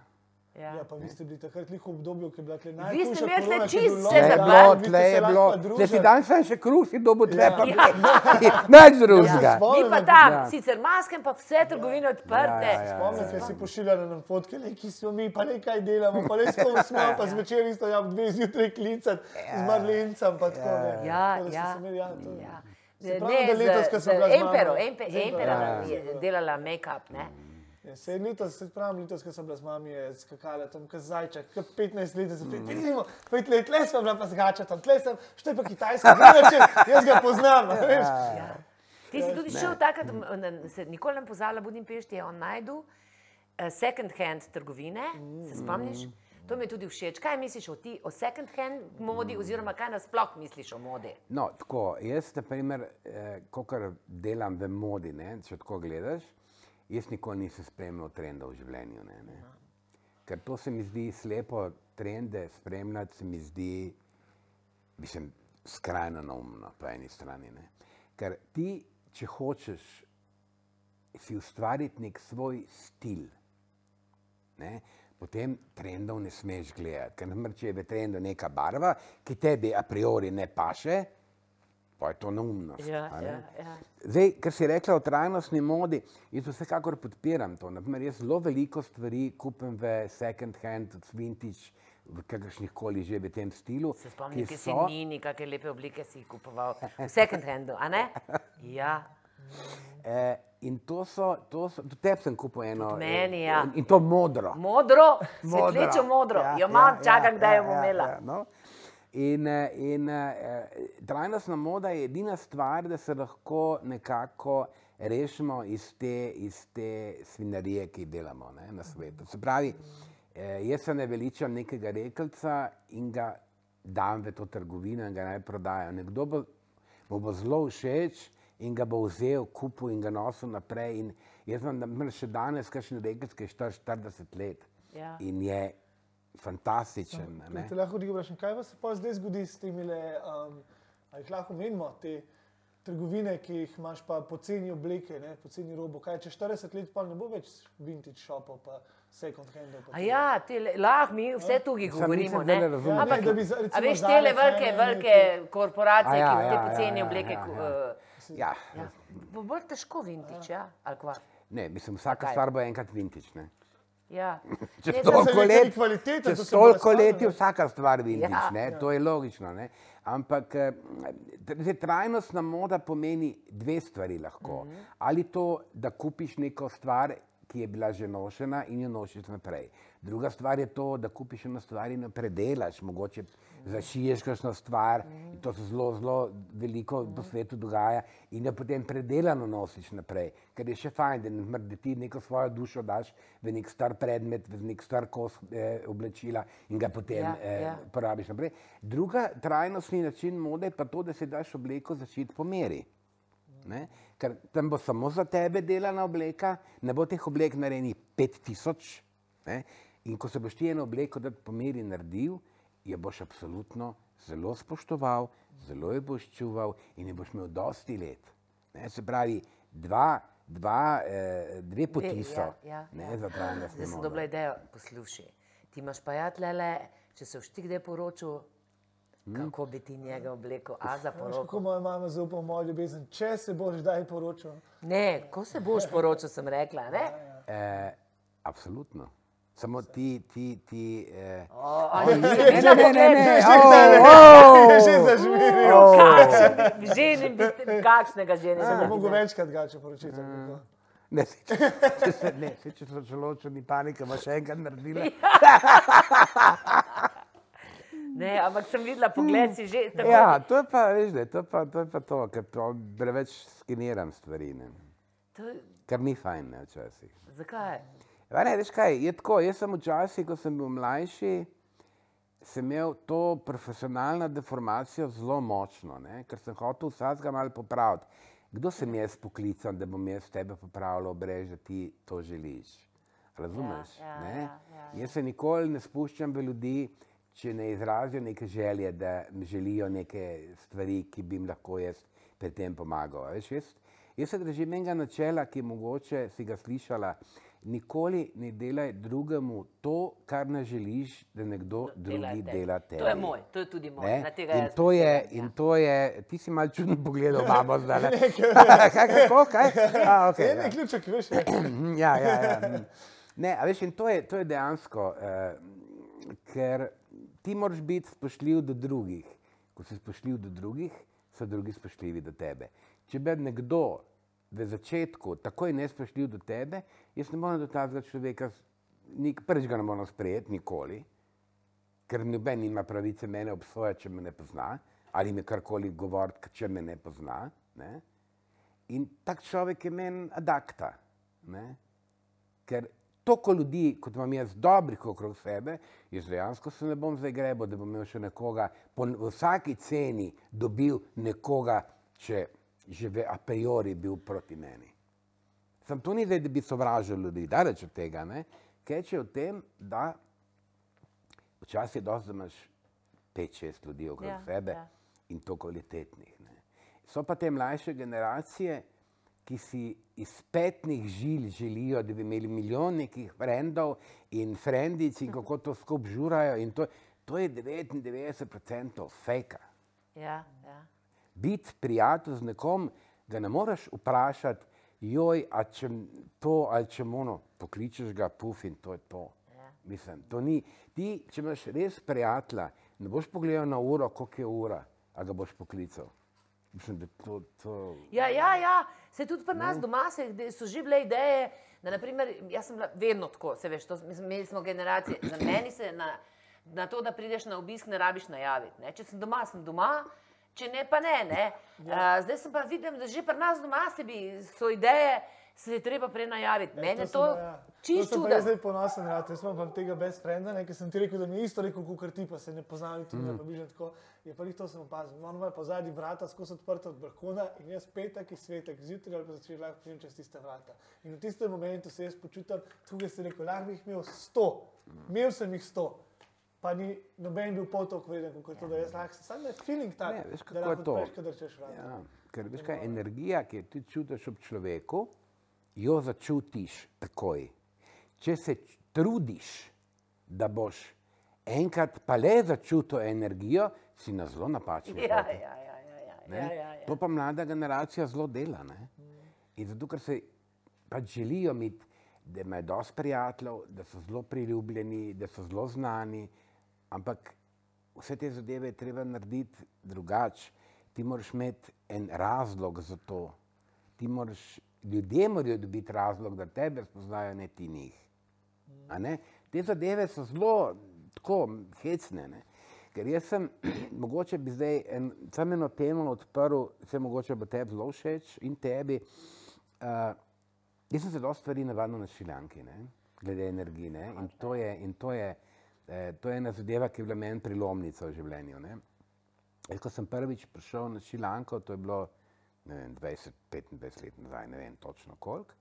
Ja. Ja, pa vi ste bili takrat v obdobju, ki je bila tle Vi najhujša ste imeli tle čisto Tle je Vse bilo, tle je bilo, tle si dan. sam še kruh, si dobo tle, Ja. pa Ja. nič drugega. Ja. Mi pa Spomnim, tam, ja. sicer maskem, pa vse trgovine odprte. Ja, ja, ja. Spomnite, si pošiljali nam fotke, le, ki smo mi, pa nekaj delamo, pa res smo, smo pa zvečer isto jam dve zjutraj klicati z marlencem, pa tako ne. Ja, Tako da ste ja. se imeli, ja, to- ja. Se pravi, da letos, ko sem bila z mamo- Empero, Empe, z Empero, Empera ja, je ja. delala make-up, ne? Ja, se letos, se pravim, letos, ko sem bila z mami, je skakala tam, kot zajček, kot 15 let, se pravi, vidimo, pet let, tle sem bila pa zgača tam, tle sem, što je pa kitajska, drugače, jaz ga poznam, a veš. Ja. Ti si tudi šel takrat, se nikoli ne pozvala Budimpešti, je on najdu eh, second hand trgovine, se spomniš? To mi je tudi všeč. Kaj misliš o, ti, o second hand modi, oziroma kaj nasploh misliš o modi? No, tako, jaz, na primer, eh, ko delam v modi, ne, če tako gledaš, jaz nikoli nisem spremljal trendov v življenju. Ne, ne. Ker to se mi zdi slepo, trende spremljati se mi zdi, mislim, skrajno neumno po eni strani. Ne. Ker ti, če hočeš si ustvariti nek svoj stil, ne, potem trendov ne smeš gledati. Ker, naprimer, če je v trendu neka barva, ki tebi a priori ne paše, pa je to neumnost. Ja, ja, ja. Zdaj, kar si rekla o trajnostni modi, jaz vsekakor podpiram to. Naprimer, jaz zelo veliko stvari kupim v second hand, vintage, v kakršnih koli že v tem stilu. Se spomnim, ki ki si so- nini, kakšne lepe oblike si kupoval v second handu, a ne? Ja. Eh, in to so, to so, tudi tebi sem kupil eno. Tudi meni, ja. In to modro. Modro, Modra. svetlečo modro, Ja, jo imam, ja, čakam, ja, kdaj jo ja, bom ja, imela. ja, no. In, in eh, trajnostna moda je edina stvar, da se lahko nekako rešimo iz te, iz te svinarije, ki delamo ne, na svetu. Se pravi, eh, jaz se ne veličam nekega rekelca in ga dam v to trgovino in ga naj prodajo. Nekdo bo, mu bo zelo všeč in ga bo vzel, kupil in ga nosil naprej. In jaz imam še danes kakšen rekelc, ki je star 40 let Ja. in je fantastičen. a ne. Te lahko tudi vprašam, kaj pa se pa zdaj zgodi s temi, um, ali jih lahko menimo, te trgovine, ki jih imaš pa poceni obleke, ne, poceni robo. Kaj čez 40 let pa ne bo več vintage shopov, pa second handov. pa A tega? ja, lahko mi vse tukaj Sam govorimo. Ne? razumel. Ja, Ampak, ne, da bi za- a recimo veš, te velike, velike korporacije, A ja, ki te ja, poceni ja, obleke. ja, ja. eh, Ja. Ja. Bo bolj težko vintič, ja? ali kva? Ne, mislim, vsaka Kaj? stvar bo enkrat vintage. Ne? Ja. Ne, toliko let, kvalitete, čez toliko let je vsaka stvar vintage, Ja. ne? to je logično. Ne? Ampak eh, zdaj, trajnostna moda pomeni dve stvari lahko. Mhm. Ali to, da kupiš neko stvar, ki je bila že nošena in jo nosiš naprej. Druga stvar je to, da kupiš eno stvar in predelaš, mogoče zašiješ kakšno stvar, in to se zelo, zelo veliko po svetu dogaja, in jo potem predelano nosiš naprej. Ker je še fajn, da, na primer, da ti neko svojo dušo daš v nek star predmet, v nek star kos eh, oblačila in ga potem Ja, eh, ja. porabiš naprej. Druga trajnostni način mode je pa to, da si daš obleko začeti po meri. Ne? Ker tam bo samo za tebe delana obleka, ne bo teh oblek narejenih 5000. In ko se boš ti eno obleko po meri naredil, jo boš absolutno zelo spoštoval, zelo jo boš čuval in jo boš imel dosti let. Ne? Se pravi, dva, dva, eh, dve poti so ja, ja, ne, ja. za trajnostno Zdaj sem dobila idejo, poslušaj. Ti imaš pa ja tlele, če se boš ti kdaj poročil, Hm? kako bi ti njega oblekel, a za Veš, kako poroko. moja mama zaupa v mojo ljubezen, če se boš kdaj poročil. Ne, ko se boš poročil, sem rekla, ne? Eh, absolutno. Samo ti, ti, ti. Eh, O, ali ne, ne, ne, ne, ne, ne. Že oh, zažmiril. oh. Kakšen ženin bi, kakšnega ženina Ne bi mogo videl? večkrat gače poročiti. kako. Ne, se, če, če, se, ne, se, če so zelo čudni panike, boš še enkrat naredila. Ne, ampak sem videla, pogled si že tako. Ja, to je pa, veš, da, to, je pa, to je pa to, ker to preveč skeniram stvari, ne. To, kar ni fajn, ne, včasih. zakaj? Ja, ne, veš kaj, je tako, jaz sem včasih, ko sem bil mlajši, sem imel to profesionalno deformacijo zelo močno, ne, ker sem hotel vsakega malo popraviti. kdo sem jaz poklican, da bom jaz tebe popravljal, brez da ti to želiš. Razumeš? Ja, ja, ja, ja, ja. Jaz se nikoli ne spuščam v ljudi, če ne izrazijo neke želje, da želijo neke stvari, ki bi jim lahko jaz pri tem pomagal. Veš, jaz, jaz se držim enega načela, ki mogoče si ga slišala. Nikoli ne delaj drugemu to, kar ne želiš, da nekdo drugi Delate. dela tebi. To je moj, to je tudi moj. Ne? Na tega In to, je, prisežem, in ja. to je, ti si malo čudno pogledal, mamo zdaj. kaj, kako, kaj? A, okay, Je ja. ne ključek, veš. Mhm, ja, ja, ja. mhm. Ne, a veš, in to je, to je dejansko, eh, ker ti moraš biti spoštljiv do drugih. Ko si spoštljiv do drugih, so drugi spoštljivi do tebe. Če bi nekdo v začetku takoj nespoštljiv do tebe, jaz ne morem do tega človeka, prvič ga ne morem sprejeti, nikoli, ker noben nima pravice mene obsojati, če me ne pozna, ali mi karkoli govoriti, če me ne pozna. Ne? In tak človek je meni adakta. Ne? Ker toliko ljudi, kot imam jaz, dobrih okrog sebe, jaz dejansko se ne bom zdaj grebo, da bom imel še nekoga, po vsaki ceni dobil nekoga, če že v a priori bil proti meni. Sam to ni zdaj, da bi sovražil ljudi, daleč od tega. Ne? Keče v tem, da včasih je dosti, da imaš pet, šest ljudi okrog Ja, sebe ja. in to kvalitetnih. Ne? So pa te mlajše generacije, ki si iz petnih žil želijo, da bi imeli milijon nekih frendov in frendic in kako to skupaj žurajo. in To, to je 99% fejka. Ja, ja. Biti prijatelj z nekom, ga ne moreš vprašati, joj, a če to ali če mono, pokličeš ga, puf in to je to. Ja. Mislim, to ni. Ti, če imaš res prijatelja, ne boš pogledal na uro, koliko je ura, a ga boš poklical. Mislim, da to, to... Ja, ja, ja. Se tudi pri nas doma se, so že bile ideje, da naprimer, jaz sem bila vedno tako, se veš, to, mislim, imeli smo generacije, za meni se na, na to, da prideš na obisk, ne rabiš najaviti. Ne? Če sem doma, sem doma, če ne, pa ne. ne? Ja. Uh, zdaj sem pa vidim, da že pri nas doma se bi, so ideje, se je treba prej najaviti. Meni je to To sem pa jaz čudno. zdaj ponosen, ja. jaz imam pa tega best frienda, ne, ker sem ti rekel, da mi je isto rekel, kot ti, pa se ne poznam in tudi Mm. ne približam tako. Je pa res to sem opazil. Ono ima pa zadnji vrata skozi odprta od balkona in jaz petek in svetek zjutraj ali pa začeti lahko pridem čez tiste vrata. In v tistem momentu se jaz počutim, tukaj si rekel, lahko bi jih imel sto, imel sem jih sto. Pa ni noben bil pol toliko vreden, kot je to, da jaz lahko, samo je feeling tak, Ne, veš, da lahko to? odpreš, kadar češ vrata. Ja, ker veš kaj, energija, ki jo ti čutiš ob človeku, jo začutiš takoj. Če se trudiš, da boš enkrat pa le začutil energijo, si na zelo napačni Ja, ja, ja, ja, ja, ne. ja, ja, ja. To pa mlada generacija zelo dela. Ne? In zato, ker se pač želijo imeti, da imajo dosti prijateljev, da so zelo priljubljeni, da so zelo znani, ampak vse te zadeve je treba narediti drugače. Ti moraš imeti en razlog za to. Ti moraš, ljudje morajo dobiti razlog, da tebe spoznajo, ne ti njih. Ne? Te zadeve so zelo tako hecne. Ne? Ker jaz sem, mogoče bi zdaj en, samo eno temo odprl, se mogoče bo tebi zelo všeč in tebi. Uh, jaz sem se dosta stvari navadil na šiljanki, ne? glede energije. ne. In to je, in to je, eh, to je ena zadeva, ki je bila meni prilomnica v življenju. Ne? Jaz, ko sem prvič prišel na Šilanko, to je bilo ne vem, 20-25 let nazaj, ne vem točno koliko.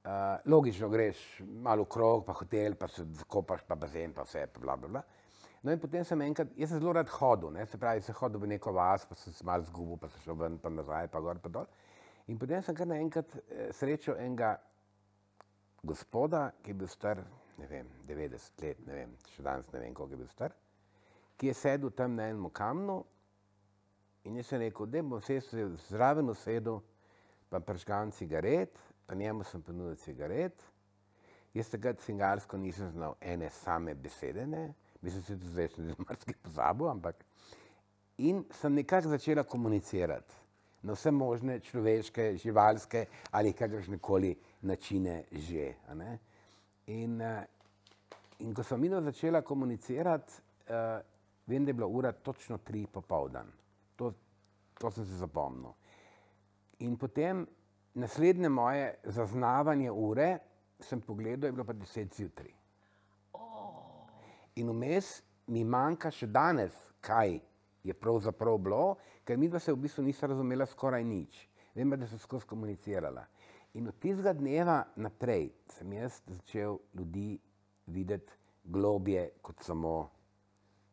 Uh, logično greš malo krog, pa hotel, pa se zakopaš, pa bazen, pa vse, pa bla, bla, bla. No in potem sem enkrat, jaz sem zelo rad hodil, ne? se pravi, sem hodil v neko vas, pa sem se malo zgubil, pa sem šel ven, pa nazaj, pa gor, pa dol. In potem sem kar naenkrat eh, srečal enega gospoda, ki je bil star, ne vem, 90 let, ne vem, še danes ne vem, koliko je bil star, ki je sedel tam na enem kamnu in jaz sem rekel, da bom se zraven usedel, pa pržgan cigaret, pa njemu sem ponudil cigaret. Jaz takrat cingarsko nisem znal ene same besede, ne. mislim, da se tudi zdaj sem že marsikaj pozabil, ampak in sem nekako začela komunicirati na vse možne človeške, živalske ali kakršne koli načine že. In, eh, in ko sem midva začela komunicirati, uh, vem, da je bila ura točno tri popoldan. To, to sem se zapomnil. In potem naslednje moje zaznavanje ure sem pogledal, je bilo pa deset zjutraj. In vmes mi manjka še danes, kaj je pravzaprav bilo, ker mi dva se v bistvu nisva razumela skoraj nič. vem pa, da so skozi komunicirala. In od tistega dneva naprej sem jaz začel ljudi videti globje kot samo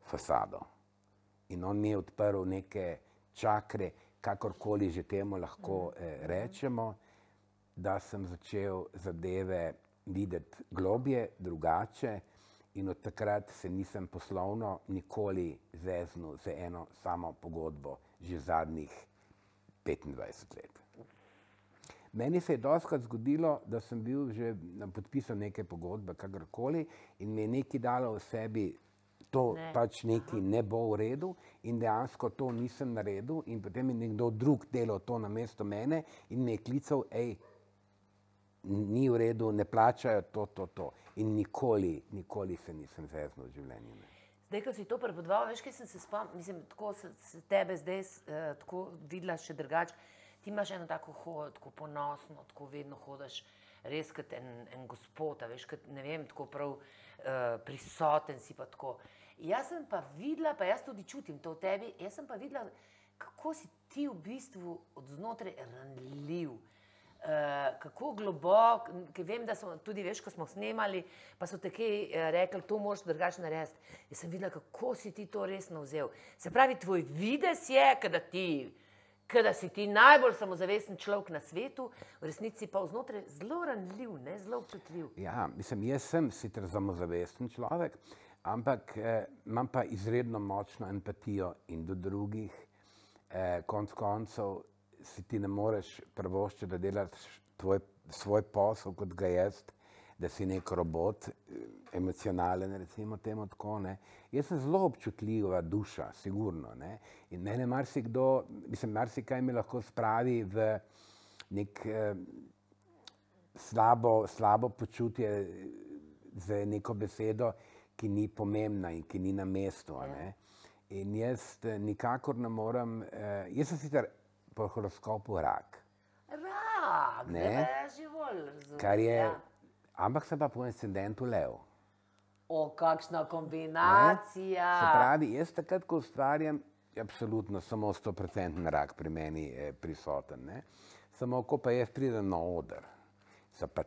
fasado. In on mi je odprl neke čakre, kakorkoli že temu lahko eh, rečemo, da sem začel zadeve videti globje, drugače. In od takrat se nisem poslovno nikoli zeznil za eno samo pogodbo, že zadnjih 25 let. Meni se je doskrat zgodilo, da sem bil že podpisal neke pogodbe, kakorkoli, in mi je nekaj dalo v sebi, to Ne. pač nekaj ne bo v redu, in dejansko to nisem naredil, in potem je nekdo drug delal to na mesto mene in me je klical, hej, ni v redu, ne plačajo to, to, to. In nikoli, nikoli se nisem zeznil v življenju. Ne. Zdaj, ko si to prepovedoval, veš, kaj sem se spomnil, mislim, tako se, se tebe zdaj uh, tako videla še drugače. Ti imaš eno tako hojo, tako ponosno, tako vedno hodiš, res kot en, en gospod, veš, kot ne vem, tako prav uh, prisoten si pa tako. Jaz sem pa videla, pa jaz tudi čutim to v tebi, jaz sem pa videla, kako si ti v bistvu od znotraj ranljiv. Uh, kako globoko, ker vem, da smo tudi, veš, ko smo snemali, pa so kaj uh, rekli, to moraš drugače narediti. Jaz sem videla, kako si ti to resno vzel. Se pravi, tvoj videz je, da ti, da si ti najbolj samozavesten človek na svetu, v resnici pa vznotraj zelo ranljiv, ne zelo občutljiv. Ja, mislim, jaz sem sicer samozavesten človek, ampak eh, imam pa izredno močno empatijo in do drugih. Eh, konc koncev si ti ne moreš prvoščiti, da delaš tvoj, svoj posel kot ga jaz, da si nek robot, eh, emocionalen, recimo temu tako. Ne. Jaz sem zelo občutljiva duša, sigurno. Ne. In mene marsikdo, mislim, marsikaj mi lahko spravi v nek eh, slabo, slabo počutje za neko besedo, ki ni pomembna in ki ni na mestu. a ne. In jaz eh, nikakor ne morem, eh, jaz sem sicer po horoskopu rak, Rak, Ne. bolj razumem. kar je, Ja. Ampak sem pa po incidentu lev. O, kakšna Ne? kombinacija. Se pravi, jaz takrat, ko ustvarjam, je absolutno samo 100% rak pri meni eh, prisoten. Ne? Samo ko pa jaz pridem na oder, so pa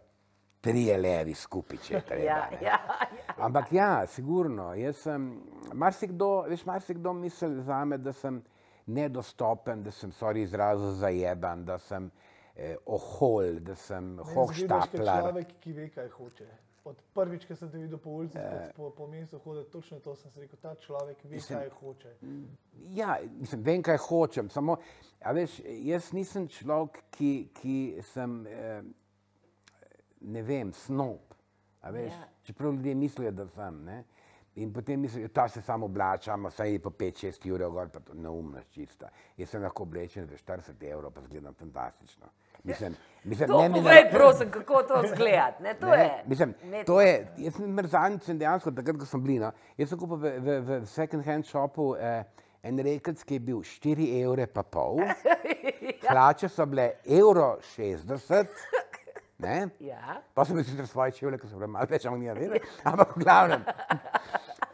trije levi skupaj, če treba. ja, ne. ja, ja. Ampak ja, sigurno. Jaz sem, marsikdo, veš, marsikdo misli za me, da sem nedostopen, da sem, sorry, izrazil zajeban, da sem eh, ohol, da sem izgledaš kot hohštaplar. človek, ki ve, kaj hoče. Od prvič, ko sem te videl po ulici, uh, po, po mestu hoditi, točno to sem si rekel, ta človek ve, Mislim- kaj hoče. Ja, mislim, vem, kaj hočem. Samo, a veš, jaz nisem človek, ki, ki sem, eh, ne vem, snob. a Veš, Ja. Čeprav ljudje mislijo, da sem. Ne? In potem mislijo, da se samo oblačam, vsaj po 5-6 ur, gor pa to neumnost čista. Jaz sem lahko oblečen za 40 evrov, pa zgledam fantastično. Mislim, mislim, To ne povej, na- prosim, kako to zgleda. Ne, to Ne, je. Mislim, umetnost. to je, jaz sem mrzanic in dejansko takrat, ko sem bil, no, jaz sem kupil v, v, v second hand shopu eh, en rekelc, ki je bil 4 evre pa pol, plače so bile evro 60, ne? Ja. Pa sem bil sicer svoje čevlje, ki so bile malo več, ampak v glavnem.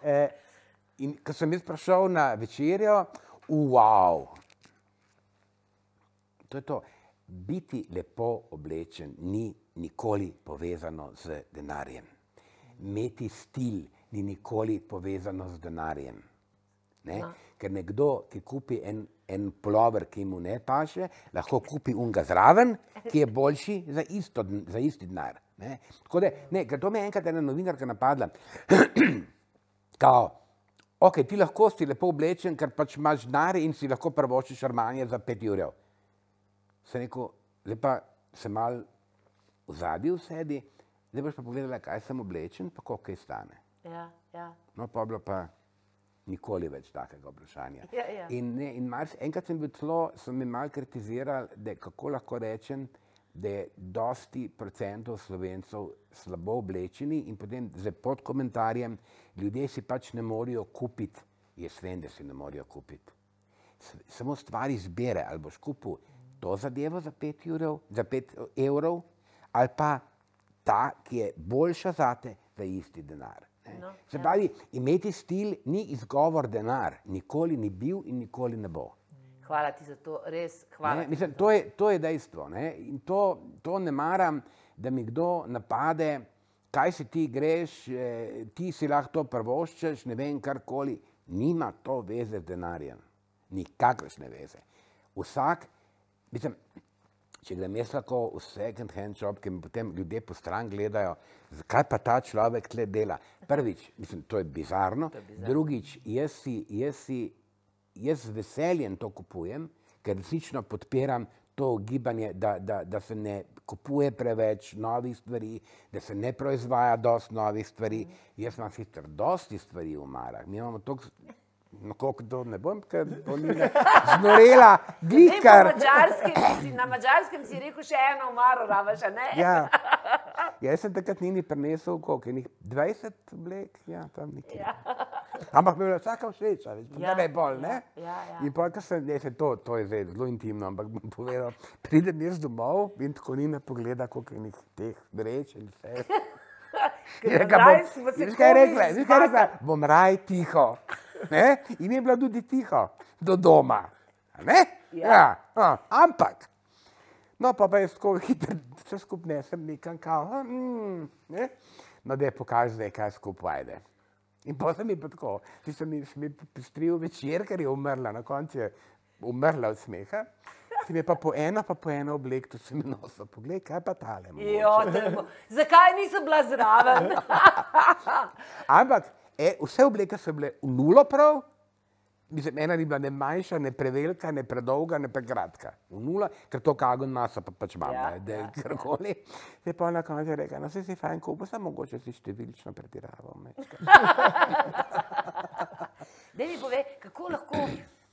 Eh, in ko sem jaz prišel na večerjo, wow, to je to. Biti lepo oblečen ni nikoli povezano z denarjem. Imeti stil ni nikoli povezano z denarjem. Ne? No. Ker nekdo, ki kupi en, en polover, ki mu ne paše, lahko kupi unga zraven, ki je boljši za, isto, za isti denar. Ne? Tako da, ne, ker to me je enkrat ena novinarka napadla. Kao, ok, ti lahko si lepo oblečen, ker pač imaš denar in si lahko prvočiš armanje za 5 ur. Sem rekel, lepa se mal v zadju sedi, zdaj boš pa pogledala, kaj sem oblečen, pa koliko kaj stane. Ja, ja. No, pa bilo pa nikoli več takega vprašanja. Ja, ja. In, ne, in mars, enkrat sem bil celo, so me mal kritizirali, da kako lahko rečem, da je dosti procentov slovencev slabo oblečeni in potem z pod komentarjem, ljudje si pač ne morejo kupiti, jaz vem, da si ne morejo kupiti. Samo stvar izbire, ali boš kupil to zadevo za 5 evrov, za 5 evrov ali pa ta, ki je boljša zate za isti denar. No, Se ja. pravi, imeti stil ni izgovor denar, nikoli ni bil in nikoli ne bo. Hvala ti za to, res. Hvala. Ne, mislim, to, je, to je dejstvo. Ne? In to, to ne maram, da mi kdo napade, kaj si ti greš, eh, ti si lahko to prvoščeš, ne vem, karkoli. Nima to veze z denarjem, nikakršne veze. Vsak, mislim, če grem jaz lahko v second hand shop, ki mi potem ljudje po stran gledajo, zakaj pa ta človek tle dela. Prvič, mislim, to je bizarno, To je bizarno. drugič, jaz si, jaz si jaz z veseljem to kupujem, ker resnično podpiram to gibanje, da, da, da se ne kupuje preveč novih stvari, da se ne proizvaja dosti novih stvari. Jaz imam sicer dosti stvari v marah, mi imamo toliko, no koliko to ne bom, ker to ni znorela, glikar. Madžarskem si, na mačarskem si rekel še eno umaro, ravaš, a ne? Ja. Ja, jaz sem takrat nini prinesel, koliko je njih 20 oblek, ja, tam nekje. Ja. Ampak mi je bila vsaka všeč, a veš, Ja, ja, ne bolj, ne? ja, ja. In pa, ko sem, ne, se to, to je zdaj zelo intimno, ampak bom povedal, pridem jaz domov in tako ni me pogleda, koliko je teh reč in vse. Ker Je Veš kaj je rekla? Veš kaj je rekla? Bom raj tiho. Ne? In je bila tudi tiho do doma. A Ne? Ja. Ja. Ja. Ampak, no pa pa jaz tako hitro vse skupaj nesem nekam kao. Mm, ne? No, da je pokaž zdaj, kaj skupaj ajde. In potem mi pa tako, ti sem mi, mi popestril večer, ker je umrla, na koncu je umrla od smeha. Si mi je pa po eno, pa po eno oblek, to sem nosil. Poglej, kaj pa tale. Jo. Zakaj nisem bila zraven? Ampak e, vse obleke so bile v nulo prav. Mislim, ena ni bila ne manjša, ne prevelika, ne predolga, ne prekratka. Nula, ker to kago masa pa pač imam, Ja, da je ja, karkoli. Je pa na koncu rekel, no se si fajn kupil, samo mogoče si številčno pretiraval. mečkeno." Da mi pove, kako lahko,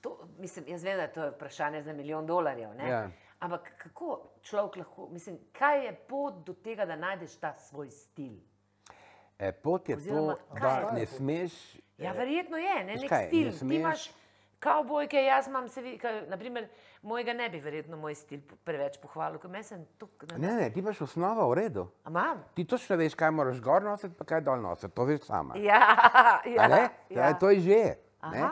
to, mislim, jaz vem, da to je vprašanje za milijon dolarjev, ne? Ja. ampak kako človek lahko, mislim, kaj je pot do tega, da najdeš ta svoj stil? E, pot je Oziroma, to, da je ne smeš. Ja, verjetno je, ne, nek kaj, stil. ne Ti imaš kavbojke, jaz imam, se vidi, naprimer, mojega ne bi verjetno moj stil preveč pohvalil, ker meni sem tukaj. Ne, ne, ti imaš osnovo v redu. Imam? Ti točno veš, kaj moraš gor nositi, pa kaj dol nositi. To veš sama. Ja, A ne? ja, Ja. To je že. ne.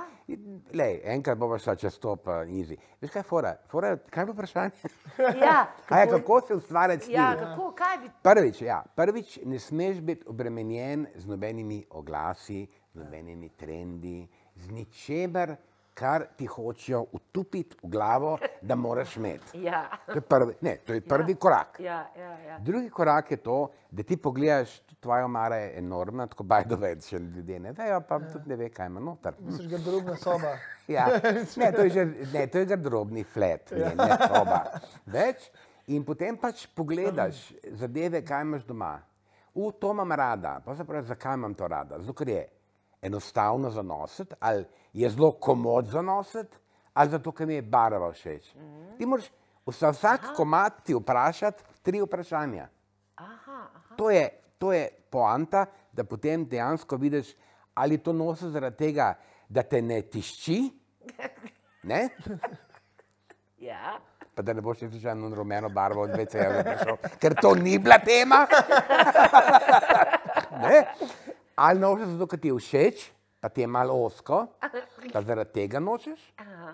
Lej, enkrat bomo šla čez to, pa easy. Veš kaj, fora? fora kaj bilo vprašanje? ja, Kaj, kako se ustvarjati stil? ja, kako, kaj bi Prvič, ja, prvič, ne smeš biti obremenjen z nobenimi oglasi, z nobenimi trendi, z ničemer, kar ti hočejo utupiti v glavo, da moraš imeti. Ja. To je prvi, ne, to je prvi korak. Ja, ja, ja. Drugi korak je to, da ti pogledaš, tvoja omara je enormna, tako bajdo več, če ljudje ne vejo, pa tudi ne ve, kaj ima noter. Misliš, garderobna soba. Ja. Ne, to je, že, ne, to je garderobni flat, ne, ne soba. Več. In potem pač pogledaš zadeve, kaj imaš doma. V to imam rada, pa se pravi, zakaj imam to rada? Zato, ker je enostavno za nositi, ali je zelo komod za nositi, ali zato, ker mi je barva všeč. Ti moraš vsa, vsak komat ti vprašati tri vprašanja. Aha, aha. To je, to je poanta, da potem dejansko vidiš, ali to nosiš zaradi tega, da te ne tišči, ne? Ja. pa da ne boš šel eno rumeno barvo od prišel, ker to ni bila tema. ne? Ali nočeš zato, ker ti je všeč, pa ti je malo osko, pa zaradi tega nočeš, Aha.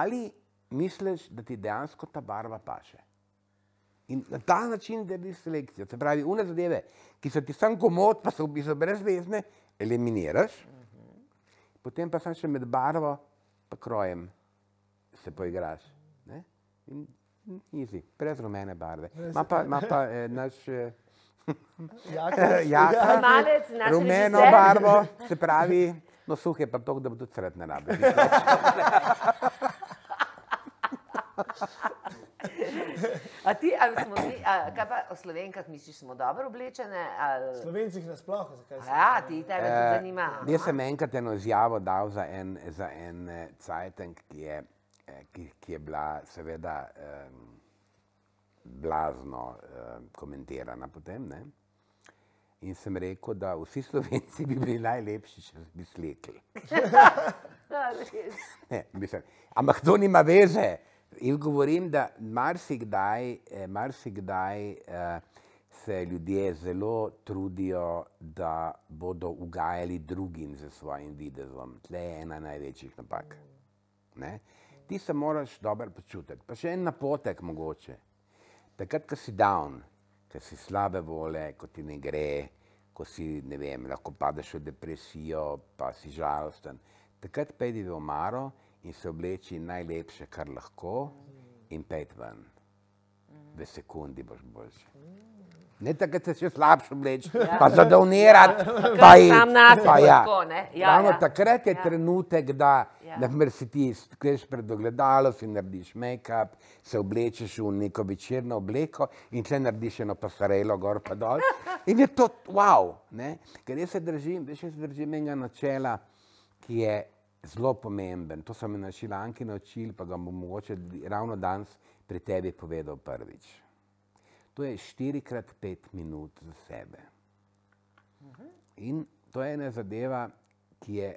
ali misliš, da ti dejansko ta barva paše. In na ta način delaš selekcijo. Se pravi, une zadeve, ki so ti sam komod, pa so v bistvu brezvezne, eliminiraš, potem pa sam še med barvo in krojem se poigraš. Ne? In in easy, brez rumene barve. Ma pa, ma pa eh, naš eh, Jaka, jaka, Malec, naš rumeno režiser. barvo, se pravi, no suhe pa to, da bo tudi sred ne rabi. A ti, ali smo mi, a, kaj pa o slovenkah misliš, smo dobro oblečene? Ali... Slovencih nasploh, zakaj se Ja, ti tebe tudi Eh, zanima. Jaz sem enkrat eno izjavo dal za en, za en eh, Cajtank, ki je, eh, ki, ki je bila seveda eh, blazno eh, komentirana potem. Ne? In sem rekel, da vsi slovenci bi bili najlepši, če bi slekli. Res. Ne, mislim, ampak to nima veze. Jaz govorim, da marsikdaj, eh, marsikdaj eh, se ljudje zelo trudijo, da bodo ugajali drugim z svojim videzom. Tle je ena največjih napak. Ne? ti se moraš dobro počutiti. Pa še en napotek mogoče. Takrat, ko si down, ko si slabe vole, ko ti ne gre, ko si, ne vem, lahko padeš v depresijo, pa si žalosten. Takrat pejdi v omaro in se obleči najlepše, kar lahko in pejdi ven. V sekundi boš boljši. Ne tako, da se še slabše obleči, ja. pa zadovnirati, pa je sam nase tako, ne? Ja, Ravno ja. takrat je Ja. trenutek, da Ja. na primer si ti greš pred ogledalo, si narediš make-up, se oblečeš v neko večerno obleko in tle narediš eno pasarelo gor pa dol. In je to wow, ne? ker jaz se držim, veš, jaz se držim enega načela, ki je zelo pomemben. To so me našili Anki naučili, pa ga bom mogoče ravno danes pri tebi povedal prvič. To je 4x5 minut za sebe. In to je ena zadeva, ki je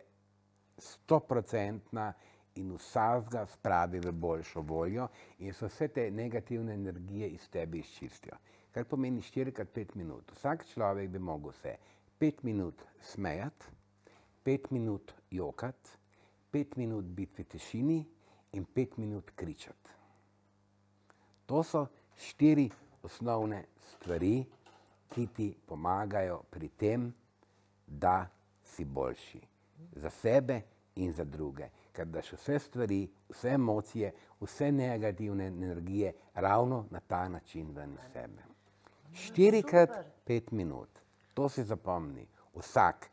stoprocentna in vsakega spravi v boljšo voljo in se vse te negativne energije iz tebe izčistijo. Kar pomeni 4x5 minut. Vsak človek bi mogel se 5 minut smejati, 5 minut jokati, 5 minut biti v tišini in 5 minut kričati. To so štiri osnovne stvari, ki ti pomagajo pri tem, da si boljši za sebe in za druge. Ker daš vse stvari, vse emocije, vse negativne energije ravno na ta način ven iz sebe. Štirikrat pet minut, to si zapomni. Vsak,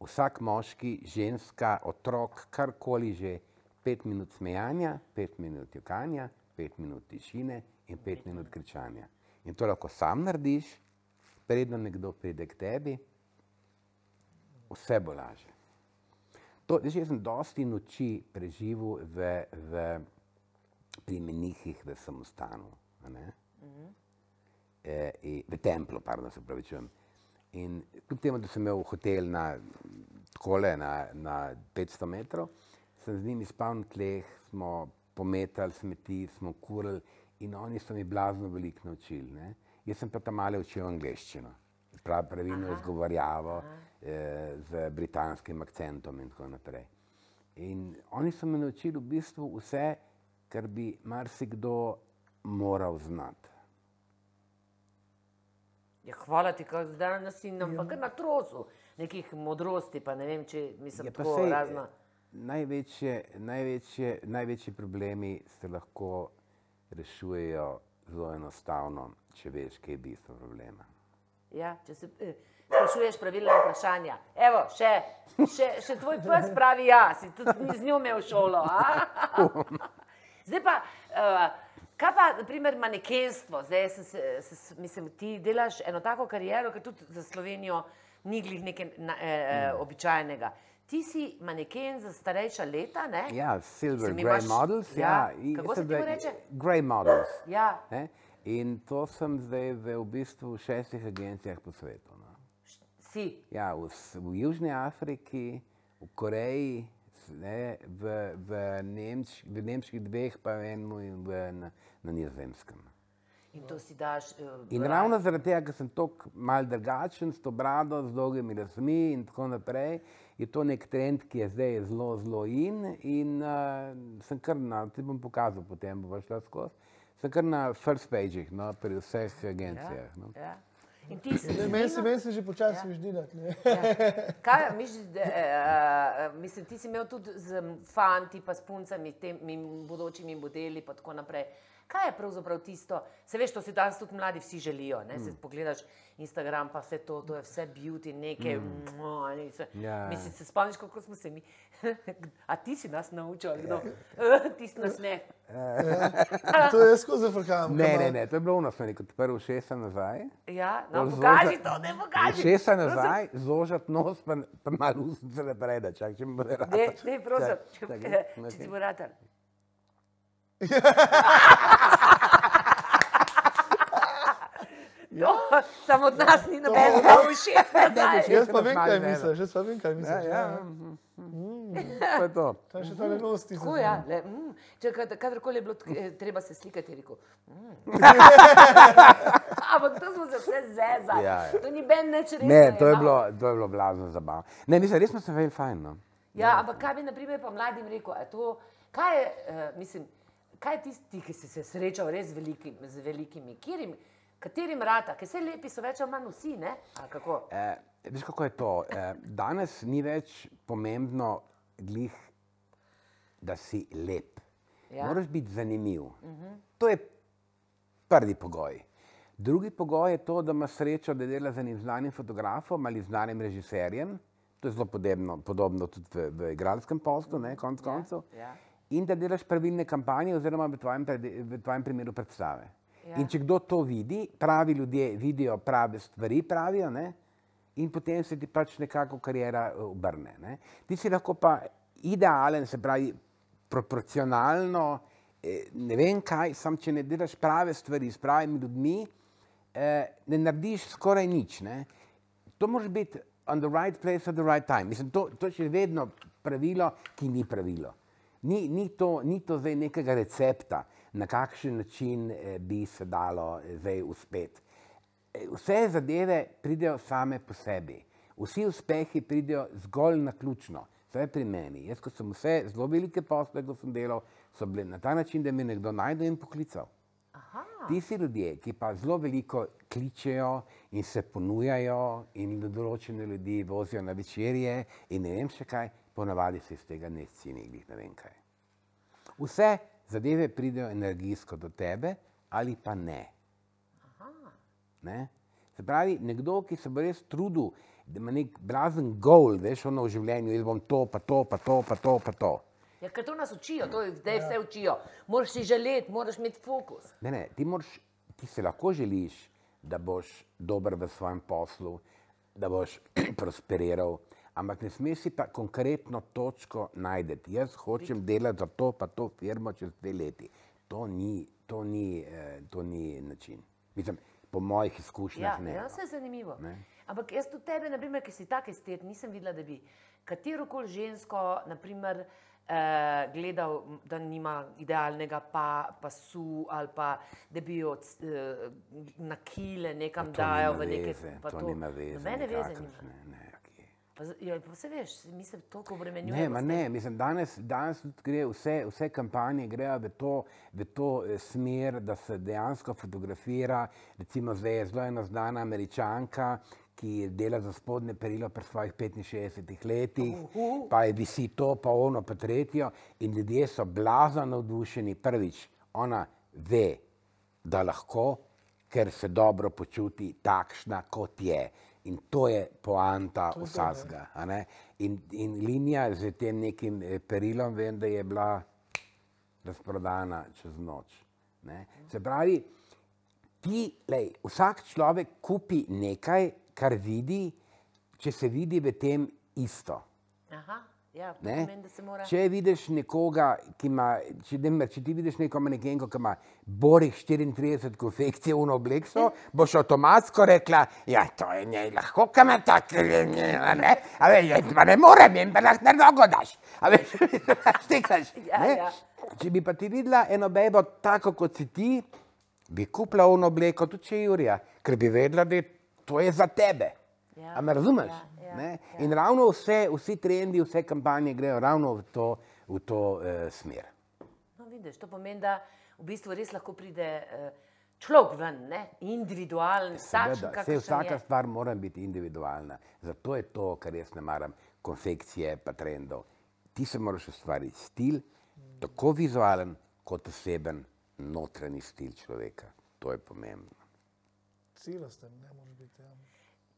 vsak moški, ženska, otrok, karkoli že, pet minut smejanja, pet minut jokanja, pet minut tišine in pet minut kričanja. In to lahko sam narediš, predno nekdo pride k tebi, vse bo lažje. To, jaz sem dosti noči preživel v, v, pri menihih v samostanu, ne? e, in, v templu, pardon, se pravi. In kljub temu, da sem imel hotel na, takole, na, na 500 metrov, sem z njimi spal na tleh, smo pometali smeti, smo kurili in oni so mi blazno veliko naučili. Ne? Jaz sem pa tam malo učil angliščino, prav, pravilno izgovarjavo eh, z britanskim akcentom in tako naprej. In oni so me naučili v bistvu vse, kar bi marsikdo moral znati. Ja, hvala ti, zdaj nas in nam kar na trosu nekih modrosti, pa ne vem, če mislim, Ja, tako sej, razno. Največje, največje, največji problemi se lahko rešujejo zelo enostavno, če veš, kaj je bistvo problema. Ja, če se eh, sprašuješ pravilna vprašanja. Evo, še, še, še tvoj pes pravi ja, si tudi z njo imel šolo. a? Zdaj pa, uh, kaj pa, naprimer, manekenstvo. Zdaj sem se, se, mislim, ti delaš eno tako kariero, ki tudi za Slovenijo ni glih nekaj na, eh, eh, običajnega. Ti si maneken za starejša leta, ne? Ja, silver, grey imaš- models. ja, Ja, kako se sem temu zdaj- reče? Grey models. Ja. Ne? In to sem zdaj v, v bistvu v šestih agencijah po svetu. No. Si. Ja, v, v Južni Afriki, v Koreji, ne, v, v, Nemč, v nemških dveh, pa v enem in v, na, na nizozemskem. In to si daš. eh, In ravno zaradi tega, ker sem tako mal drugačen, s to brado, z dolgimi lasmi in tako naprej, je to nek trend, ki je zdaj zelo, zelo in. In uh, sem kar na, ti bom pokazal, potem bo šla skozi. Sem kar na first pageh, no, pri vseh agencijah. No. Ja. In ti si. Ne, Meni se, meni se že počasi ja. ždilati. Ja. Kaj, misliš, da, uh, mislim, ti si imel tudi z fanti, pa s puncami, temi bodočimi modeli in tako naprej. Kaj je pravzaprav tisto? Se veš, to si danes tudi mladi vsi želijo. Ne? Se pogledaš Instagram, pa vse to, to je vse beauty, neke. Mm. Ne, se, Ja. Mislim, se spomniš, kako smo se mi. A ti si nas naučil, kdo? ti si nas ne. To je skozi frkam. Ne, ne, ne, to je bilo sem rekel, prvo šesa nazaj. Ja, no, pokaži zoža- to, ne pokaži. Šesa nazaj, zožati nos, pa, pa malo usnice naprej, da čak, če mi bo rado. Ne, ne, prosim, Čak, če, eh, če okej. ti bo rad. To, samo od nas ni nobenega ušesa. Jaz pa vem, kaj misliš. Jaz pa vem, kaj Ja, misliš. ja, mhm, mhm. to je to. To je še ta lenost. Tako ja, le, mm, če kad- kadarkoli je bilo eh, treba se slikati, je rekel. Mm. Ampak to smo se vse zezali. Ja, ja. To ni ben neč res. Ne, to je bilo, to je bilo blazno zabavno. Ne, mislim, res smo se imeli fajn. No. Ja, ampak kaj bi naprimer pa mladim rekel, to Kaj je, uh, mislim, kaj je tisti, ki si se srečal res z, veliki, z velikimi, Kjerim, katerim rata, ki se lepi so več ali manj vsi, ne? Kako? Eh, veš, kako je to? Eh, danes ni več pomembno, glih, da si lep. Ja. Moraš biti zanimiv. To je prvi pogoj. Drugi pogoj je to, da imaš srečo, da delaš z enim znanim fotografom ali znanim režiserjem. To je zelo podobno, podobno tudi v, v igralskem poslu, ne, konc koncev. ja. In da delaš pravilne kampanje, oziroma v tvojem, v tvojem primeru predstave. Ja. In če kdo to vidi, pravi ljudje vidijo prave stvari, pravijo, ne? in potem se ti pač nekako karijera eh, obrne. Ne? Ti si lahko pa idealen, se pravi, proporcionalno, eh, ne vem kaj, sam če ne delaš prave stvari s pravimi ljudmi, eh, ne narediš skoraj nič. Ne? To mora biti on the right place at the right time. Mislim, to, to je še vedno pravilo, ki ni pravilo. Ni, ni, to, ni to zdaj nekega recepta, na kakšen način eh, bi se dalo eh, zdaj uspeti. Eh, Vse zadeve pridejo same po sebi. Vsi uspehi pridejo zgolj na ključno. Vse pri meni. Jaz, ko sem vse zelo velike posle, ko sem delal, so bile na ta način, da me nekdo najdel in poklical. Aha, Tisti ljudje, ki pa zelo veliko kličejo in se ponujajo in do določene ljudi vozijo na večerje in ne vem še kaj, ponavadi se iz tega ne glih ne vem kaj. Vse zadeve pridejo energijsko do tebe ali pa ne. ne? Se pravi, nekdo, ki se bo res trudil, da ima nek blazen gol, veš, ono v življenju, jaz bom to, pa to, pa to, pa to, pa to. ja, ker to nas učijo, to je zdaj vse učijo. Moraš si želeti, moraš imeti fokus. Ne, ne, ti, moraš, ti se lahko želiš, da boš dober v svojem poslu, da boš prosperiral, ampak ne smeš si pa konkretno točko najti. Jaz hočem delati za to, pa to firmo čez dve leti. To ni, to ni, eh, to ni način. Mislim, po mojih izkušnjah Ja, ne. ja, vse je zanimivo. Ne. Ampak jaz tudi tebe, naprimer, ki si tak estet, nisem videla, da bi katero koli žensko, naprimer, eh, gledal, da nima idealnega pa, pasu ali pa da bi jo eh, na kile nekam To dajal v neke veze, pa to nima veze. Nobene veze nima. ne, okej. Pa, z- ja, pa se veš, mi se toliko obremenjujemo. Ne, ne, mislim, danes, danes gre vse, vse kampanje grejo v to, v to eh, smer, da se dejansko fotografira. Recimo zdaj je zelo ena znana američanka, ki dela za spodnje perilo pri svojih 65 letih, pa je visi to, pa ono, pa tretjo. In ljudje so blazno navdušeni. Prvič, ona ve, da lahko, ker se dobro počuti takšna, kot je. In to je poanta vsega. In, in linija z tem nekim eh, perilom, vem, da je bila razprodana čez noč. Ne? Se pravi, ti, lej, vsak človek kupi nekaj, kar vidi, če se vidi v tem isto. Aha, ja, Ne? pomeni, mora. Če vidiš nekoga, ki ima, če, demer, če ti vidiš neko manekenko, ki ima borih 34 konfekcij v obleksu, boš avtomatsko rekla, ja, to je njej lahko, kam je tako, ne, a veš, jaz pa ne morem, jim pa lahko na nogo daš. A veš, stikaš. Ja, ne? ja. Če bi pa ti videla eno bebo tako, kot si ti, bi kupila ono obleko, tudi če je Jurija, ker bi vedela, da to je za tebe. Ja, A me razumeš? ja, ja, ne? ja. In ravno vse, vsi trendi, vse kampanje grejo ravno v to, v to eh, smer. No, vidiš, to pomeni, da v bistvu res lahko pride eh, človek ven, ne? individualen, kakršen vsaka je. stvar mora biti individualna. Zato je to, kar jaz ne maram, konfekcije pa trendov. Ti se moraš ustvariti stil, tako vizualen kot oseben notranji stil človeka. To je pomembno. Cilosten, ne moreš biti. Ja.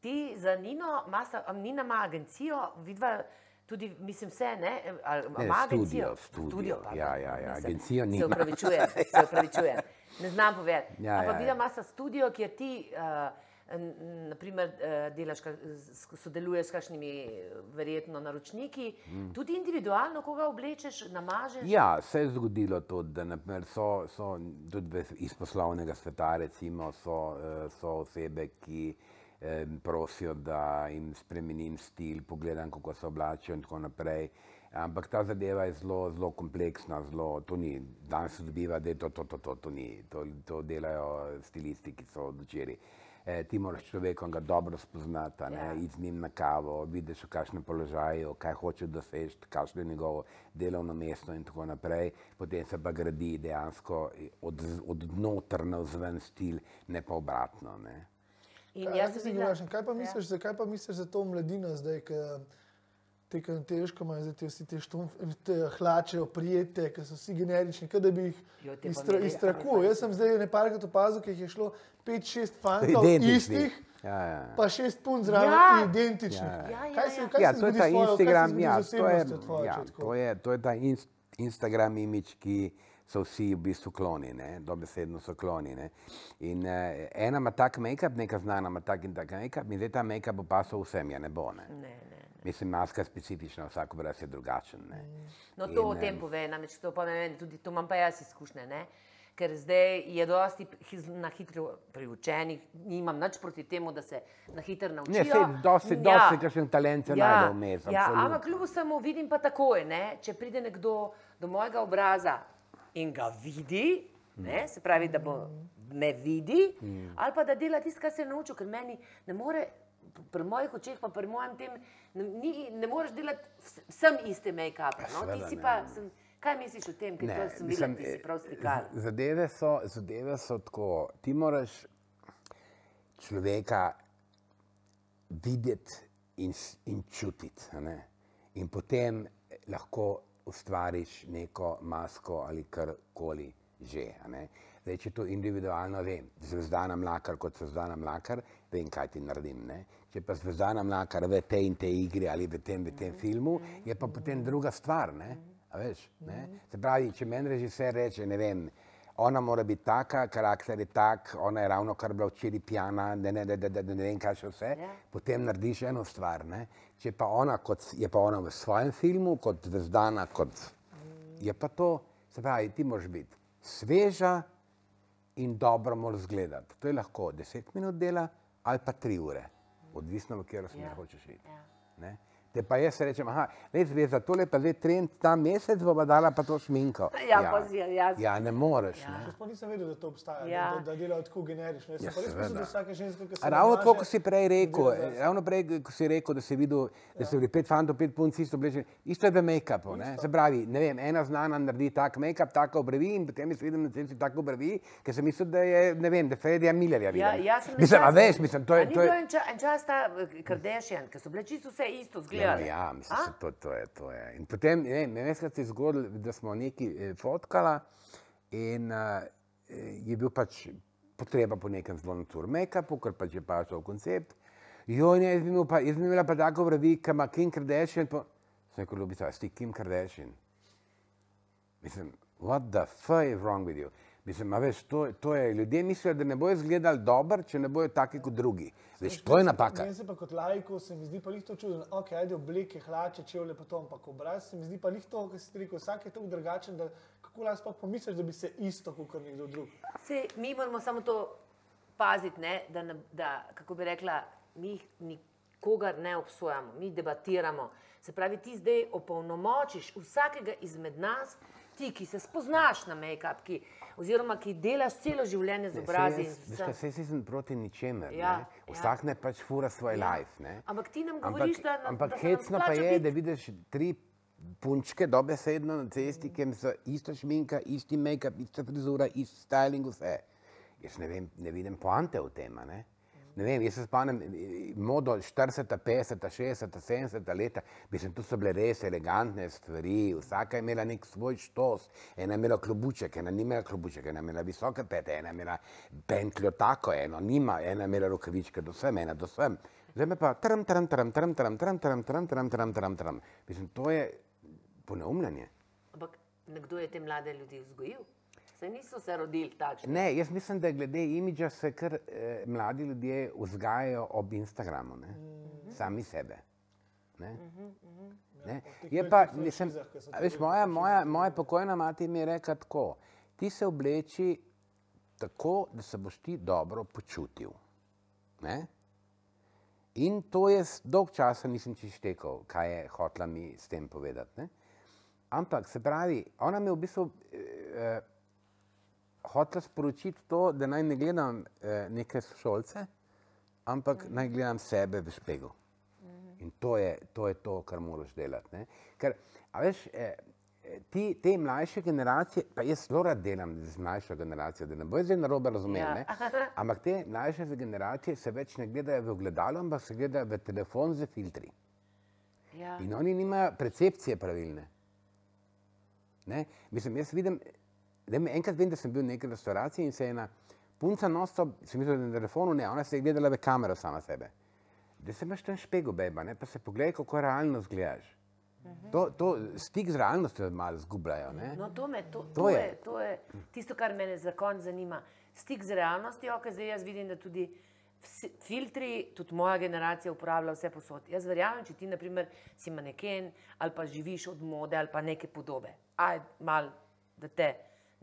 Ti za Nino, masa, Nina ima agencijo, vidva tudi, mislim, vse, ne? Ali ima studio, agencijo? studio, pardon, ja, ja, ja, nisem- agencijo Se nima. upravičujem, se upravičujem. Ne znam povedati. Ja, Ampak ja, vidva ja. masa studio, kjer ti, uh, naprimer, uh, delaš, ka- s- sodeluješ s kakšnimi, eh, verjetno, naročniki, mm. tudi individualno, koga oblečeš, namažeš. Ja, se je zgodilo tudi, da naprimer, so, so tudi iz poslovnega sveta recimo, so, eh, so osebe, ki eh, prosijo, da jim spremenim stil, pogledam, kako se oblačijo in tako naprej. Ampak ta zadeva je zelo, zelo kompleksna, zelo, to ni, danes se dobiva, da je to, to, to, to, to ni, to, to delajo stilisti, ki so od včeraj. Eh, ti moraš človekom ga dobro spoznati, ne, Ja. iti z njim na kavo, vidiš v kakšnem položaju, kaj hoče doseči, kakšno je njegovo delovno mesto in tako naprej. Potem se pa gradi dejansko od, od noter na vzven stil, ne pa obratno. Ne. In Kaj, jaz sem gledaš, kaj pa misliš, ja. kaj pa misliš za to mladino zdaj, ki te kantežko imajo, zdaj te vsi te, štumf, te hlače, oprijete, ki so vsi generični, kot da bi jih Jo, te pa iztra, ne ve, izstrakujev. ali pa- Jaz sem zdaj nekajkrat opazil, ki jih je šlo 5-6 fantov Identični. istih, Ja, ja. pa 6 punt zraven Ja. identičnih. Ja, ja. Ja, Kaj ja, se, ja. kaj Ja, se to je ta s tvojo- kaj se Instagram, ja, to je, tvojo, ja, to je, to je ta inst, Instagram imič, ki so vsi v bistvu kloni, ne? dobesedno so kloni. Ne? In eh, ena ima tak make-up, neka znana ima tak in tak make-up, in zdaj ta make-up bo pasal vsem, ja ne bo. Ne? Ne, ne, ne. Mislim, maska je specifična, vsak obraz je drugačen. Ne? No, to In, o tem em, pove, namreč to pa meni, tudi to imam pa jaz izkušnje. Ne? Ker zdaj je dosti na hitro priučenih, nimam nič proti temu, da se na hitro naučijo. Ne, sej, dosti, dosti kakšen talent se najde vmes. ja, absolutno. ampak kljub vsemu vidim pa takoj, ne? če pride nekdo do mojega obraza in ga vidi, ne? se pravi, da bo me vidi, ali pa da dela tisto, kar se je naučil, ker meni ne more. Pri mojih očeh, pa pri mojem tem, ne, ni, ne moreš delati vs- vsem iste make-up. No? Ti si ne. pa, sem, kaj misliš o tem, ker to sem videla, ti si prav slikal. z- zadeve, so, zadeve so tako. Ti moraš človeka videti in, in čutiti. ne. In potem eh, lahko ustvariš neko masko ali karkoli že. ne. Zdaj, če to individualno vem, zvezdana mlakar kot zvezdana mlakar, vem, kaj ti naredim. Ne? Če pa zvezdana mlakar v tej in tej igri ali v tem, v tem filmu, je pa potem druga stvar. Ne? A veš, ne? Se pravi, če meni režiser reče, ne vem, ona mora biti taka, karakter je tak, ona je ravno kar bila včeraj pijana, ne, ne, ne, ne, ne, ne vem, kaj še vse, Ja. potem narediš eno stvar. Ne? Če pa ona, kot je pa ona v svojem filmu, kot zvezdana, kot je pa to, se pravi, ti moraš biti sveža in dobro moraš izgledati. To je lahko 10 minut dela ali pa 3 ure, odvisno v katero smer Ja. hočeš iti. Ja. Ne? Te pa jaz rečem, aha, veš, veš, za tole pa zdaj trend ta mesec bova dala pa to šminko. Ja, pa si, jaz- Ja, ne moreš. Ja. Ne? Pa nisem vedel, da to obstaja, Ja. da, da delajo tako generično. Jaz sem Ja, pa res mislil, seveda. da vsaka ženska, ki se A Ravno tako, kot si prej rekel, dela zase. ravno prej, ko si rekel, da si videl, da so bili pet fantov, pet punc isto oblečeni, isto je v make-upu. ne. Se pravi, ne vem, ena znana naredi tak make-up, tako obrvi in potem jaz vidim na cesti tako obrvi, ker sem mislil, da je, ne vem, da Fredija Millerja Ja, vidim. jaz sem Mislim, a veš, mislim, to je, ni to je, en, ča, en čas ta eh, Kardashian, ker so bile čisto vse isto Ja, zgledale. no, ja, mislim, A? se to, to je, to je. In potem, ne vem, večkrat se je zgodilo, da smo nekaj eh, fotkala in uh, je bil pač potreba po nekem zelo natur make-upu, ker pač je pašal koncept. Jo, ne, jaz bi imel pa, jaz bi imela pa tako vrvi, ki ima Kim Kardashian, pa sem rekel, ljubica, si Kim Kardashian? Mislim, what the fuck is wrong with you? Mislim, a veš, to, to je, ljudje mislijo, da ne bojo izgledali dobro, če ne bojo taki kot drugi. Veš, to je napaka. Meni se pa kot lajko, se mi zdi pa lihto čuden. Ok, ajde obleke, hlače, čevlje, pa to, ampak obraz se mi zdi pa lihto, ker si ti rekel, vsak je tako drugačen, da kako lahko sploh pomisliš, da bi se isto kot nekdo drug. Sej, mi moramo samo to paziti, ne, da, ne, da, kako bi rekla, mi jih nikogar ne obsojamo, mi debatiramo. Se pravi, ti zdaj opolnomočiš vsakega izmed nas, ti, ki se spoznaš na make-up, ki, oziroma ki delaš celo življenje z obrazi. in z Veš, vsem. kaj, saj si sem proti ničemer. Ja, ne. ja. Vsak ne pač fura svoj Ja. life. Ne. Ampak ti nam Ampak, govoriš, da, na- ampak da nam hecno pa je, biti- da vidiš tri punčke dobesedno na cesti, ki so ista šminka, isti make-up, ista frizura, isti styling, vse. Jaz ne, vem, ne vidim poante v tem. Ne? Ne vem, jaz se spomnim eh, modo 40, 50, 60, 70 leta, mislim, tu so bile res elegantne stvari, vsaka je imela nek svoj štos, ena je imela klobuček, ena ni imela klobuček, ena je imela visoke pete, ena je imela pentljo tako, eno nima, ena je imela rokavičke do sem, ena do sem. Zdaj me pa tram, tram, tram, tram, tram, tram, tram, tram, tram, tram, tram, tram. Mislim, to je poneumljanje. Ampak nekdo je te mlade ljudi vzgojil. Se niso se rodili takšni. Ne, jaz mislim, da glede imidža se kar eh, mladi ljudje vzgajajo ob Instagramu, ne? sami sebe. Ne? Ne? teh Je pa, velikih mislim, franšizah, ki so a veš, moja, moja, moja pokojna mati mi je rekla tako, ti se obleči tako, da se boš ti dobro počutil. Ne? In to jaz dolg časa nisem čištekal, kaj je hotla mi s tem povedati. Ne? Ampak se pravi, ona mi je v bistvu eh, hotela sporočiti to, da naj ne gledam eh, neke šolce, ampak naj gledam sebe v špegu. In to je to, je to kar moraš delati. Ne? Ker, a veš, eh, eh, ti, te mlajše generacije, pa jaz zelo rad delam z mlajšo generacijo, da ne bojo zdaj narobe razumeli, Ja. ja. ampak te mlajše generacije se več ne gledajo v ogledalo, ampak se gledajo v telefon z filtri. Ja. In oni nimajo percepcije pravilne. Ne? Mislim, jaz vidim, me enkrat vem, da sem bil v neki restavraciji in se je ena punca nosto, sem mislil, da je na telefonu, ne, ona se je gledala v kamero sama sebe. Da se imaš tam špego, beba, ne? pa se pogledaj, kako realno zgledaš. To, to stik z realnostjo malo zgubljajo. Ne? No, to, me, to, To to, je. je, to je tisto, kar me za konec zanima. Stik z realnostjo, ker zdaj jaz vidim, da tudi vsi, filtri, tudi moja generacija uporablja vse posod. Jaz verjamem, če ti naprimer, si maneken ali pa živiš od mode ali pa neke podobe. Aj, mal, da te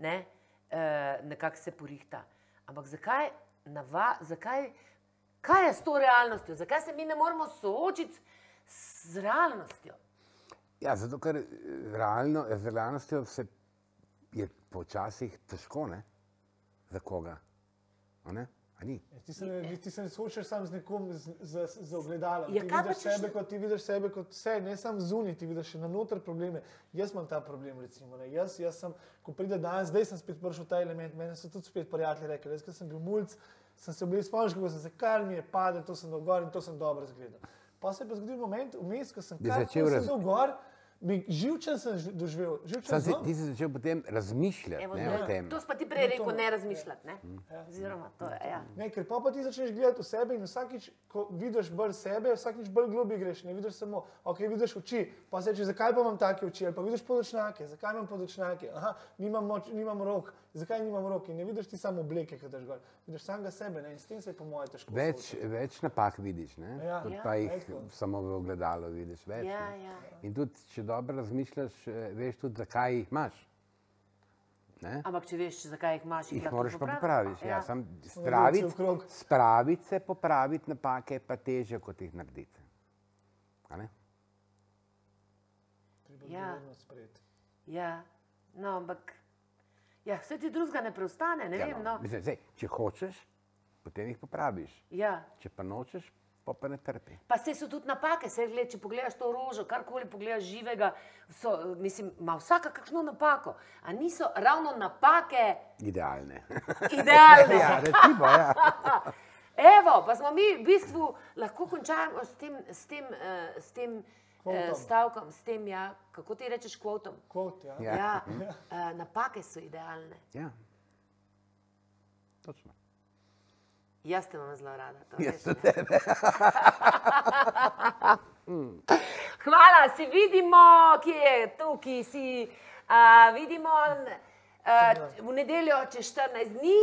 ne, uh, nekako se porihta. Ampak zakaj, nava, zakaj, kaj je s to realnostjo? Zakaj se mi ne moremo soočiti z realnostjo? Ja, zato ker eh, realno, z realnostjo se je počasih težko, ne? Za koga? Ne? Ja, Ti se ne, ti se ne soočaš sam z nekom, z, z, z ogledalom. Ja, ti, vidiš sebe, še- kot, ti vidiš sebe kot vse, ne samo zunaj, ti vidiš še na noter probleme. Jaz imam ta problem, recimo. Ne. Jaz, jaz sem, ko pride dan, zdaj sem spet prišel v ta element, meni so tudi spet prijatelji rekli, jaz, sem bil mulj, sem se bil spomnil, kako sem se kar mi je padel, to sem dol gor in to sem dobro zgledal. Pa se je pa zgodil moment, vmes, ko sem kar začel ko bi živčen sem doživel, živčen si, sem. ti si začel potem razmišljati Evo, ne, zdaj, o tem. to si pa ti prej No, rekel, ne razmišljati. Ne? Mm. Oziroma, to je. Ja. Ne, ker pa, pa ti začneš gledati v sebe in vsakič, ko vidiš bolj sebe, vsakič bolj globi greš. Ne vidiš samo, ok, vidiš oči, pa se reče, zakaj pa imam take oči, ali pa vidiš podočnjake, zakaj imam podočnjake, aha, nimam, moč, nimam rok, zakaj nimam rok in ne vidiš ti samo obleke, ki daš gor, vidiš samega sebe ne? in s tem se je po mojem težko. Več, soočati. več napak vidiš, ne? Ja. kot Ja. pa jih Eko. samo v ogledalu vidiš. Več, Ja, ne. ja. In tudi, če dobro razmišljaš, eh, veš tudi, zakaj jih imaš. Ne? Ampak če veš, zakaj jih imaš, Jih moraš pa popraviš. popraviti. Ja. Ja. Spraviti, spraviti se, popraviti napake je pa težje, kot jih narediti. Treba Ja. odgovornost sprejeti. Ja, no, ampak ja, vse ti drugega ne preostane, ne Ja, vem. no. No. Mislim, zdaj, če hočeš, potem jih popraviš. Ja. Če pa nočeš, pa, pa ne trpi. Pa se so tudi napake, se gled, če pogledaš to rožo, karkoli pogledaš živega, so, mislim, ima vsaka kakšno napako. A niso ravno napake Idealne. idealne? ja, recimo, ja. Evo, pa smo mi v bistvu lahko končali s tem, s tem, uh, s tem uh, Kvotom. stavkom, s tem, ja, kako ti rečeš, kvotom. Kot, ja. Ja. Ja, uh, napake so idealne. ja. Točno. Jaz te imam zelo rada. to Jaz tudi ne. Hvala, se vidimo, kje je tu, ki si. Uh, vidimo uh, v nedeljo čez 14 dni.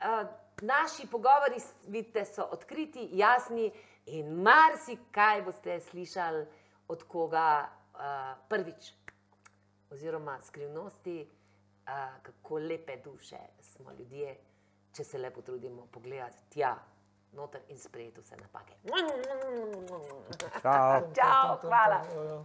Uh, naši pogovori, vidite, so odkriti, jasni in marsikaj boste slišali od koga uh, prvič. Oziroma skrivnosti, uh, kako lepe duše smo ljudje, če se le potrudimo pogledati tja, noter in sprejeti vse napake. Čau. Čau, hvala. Ja, ja.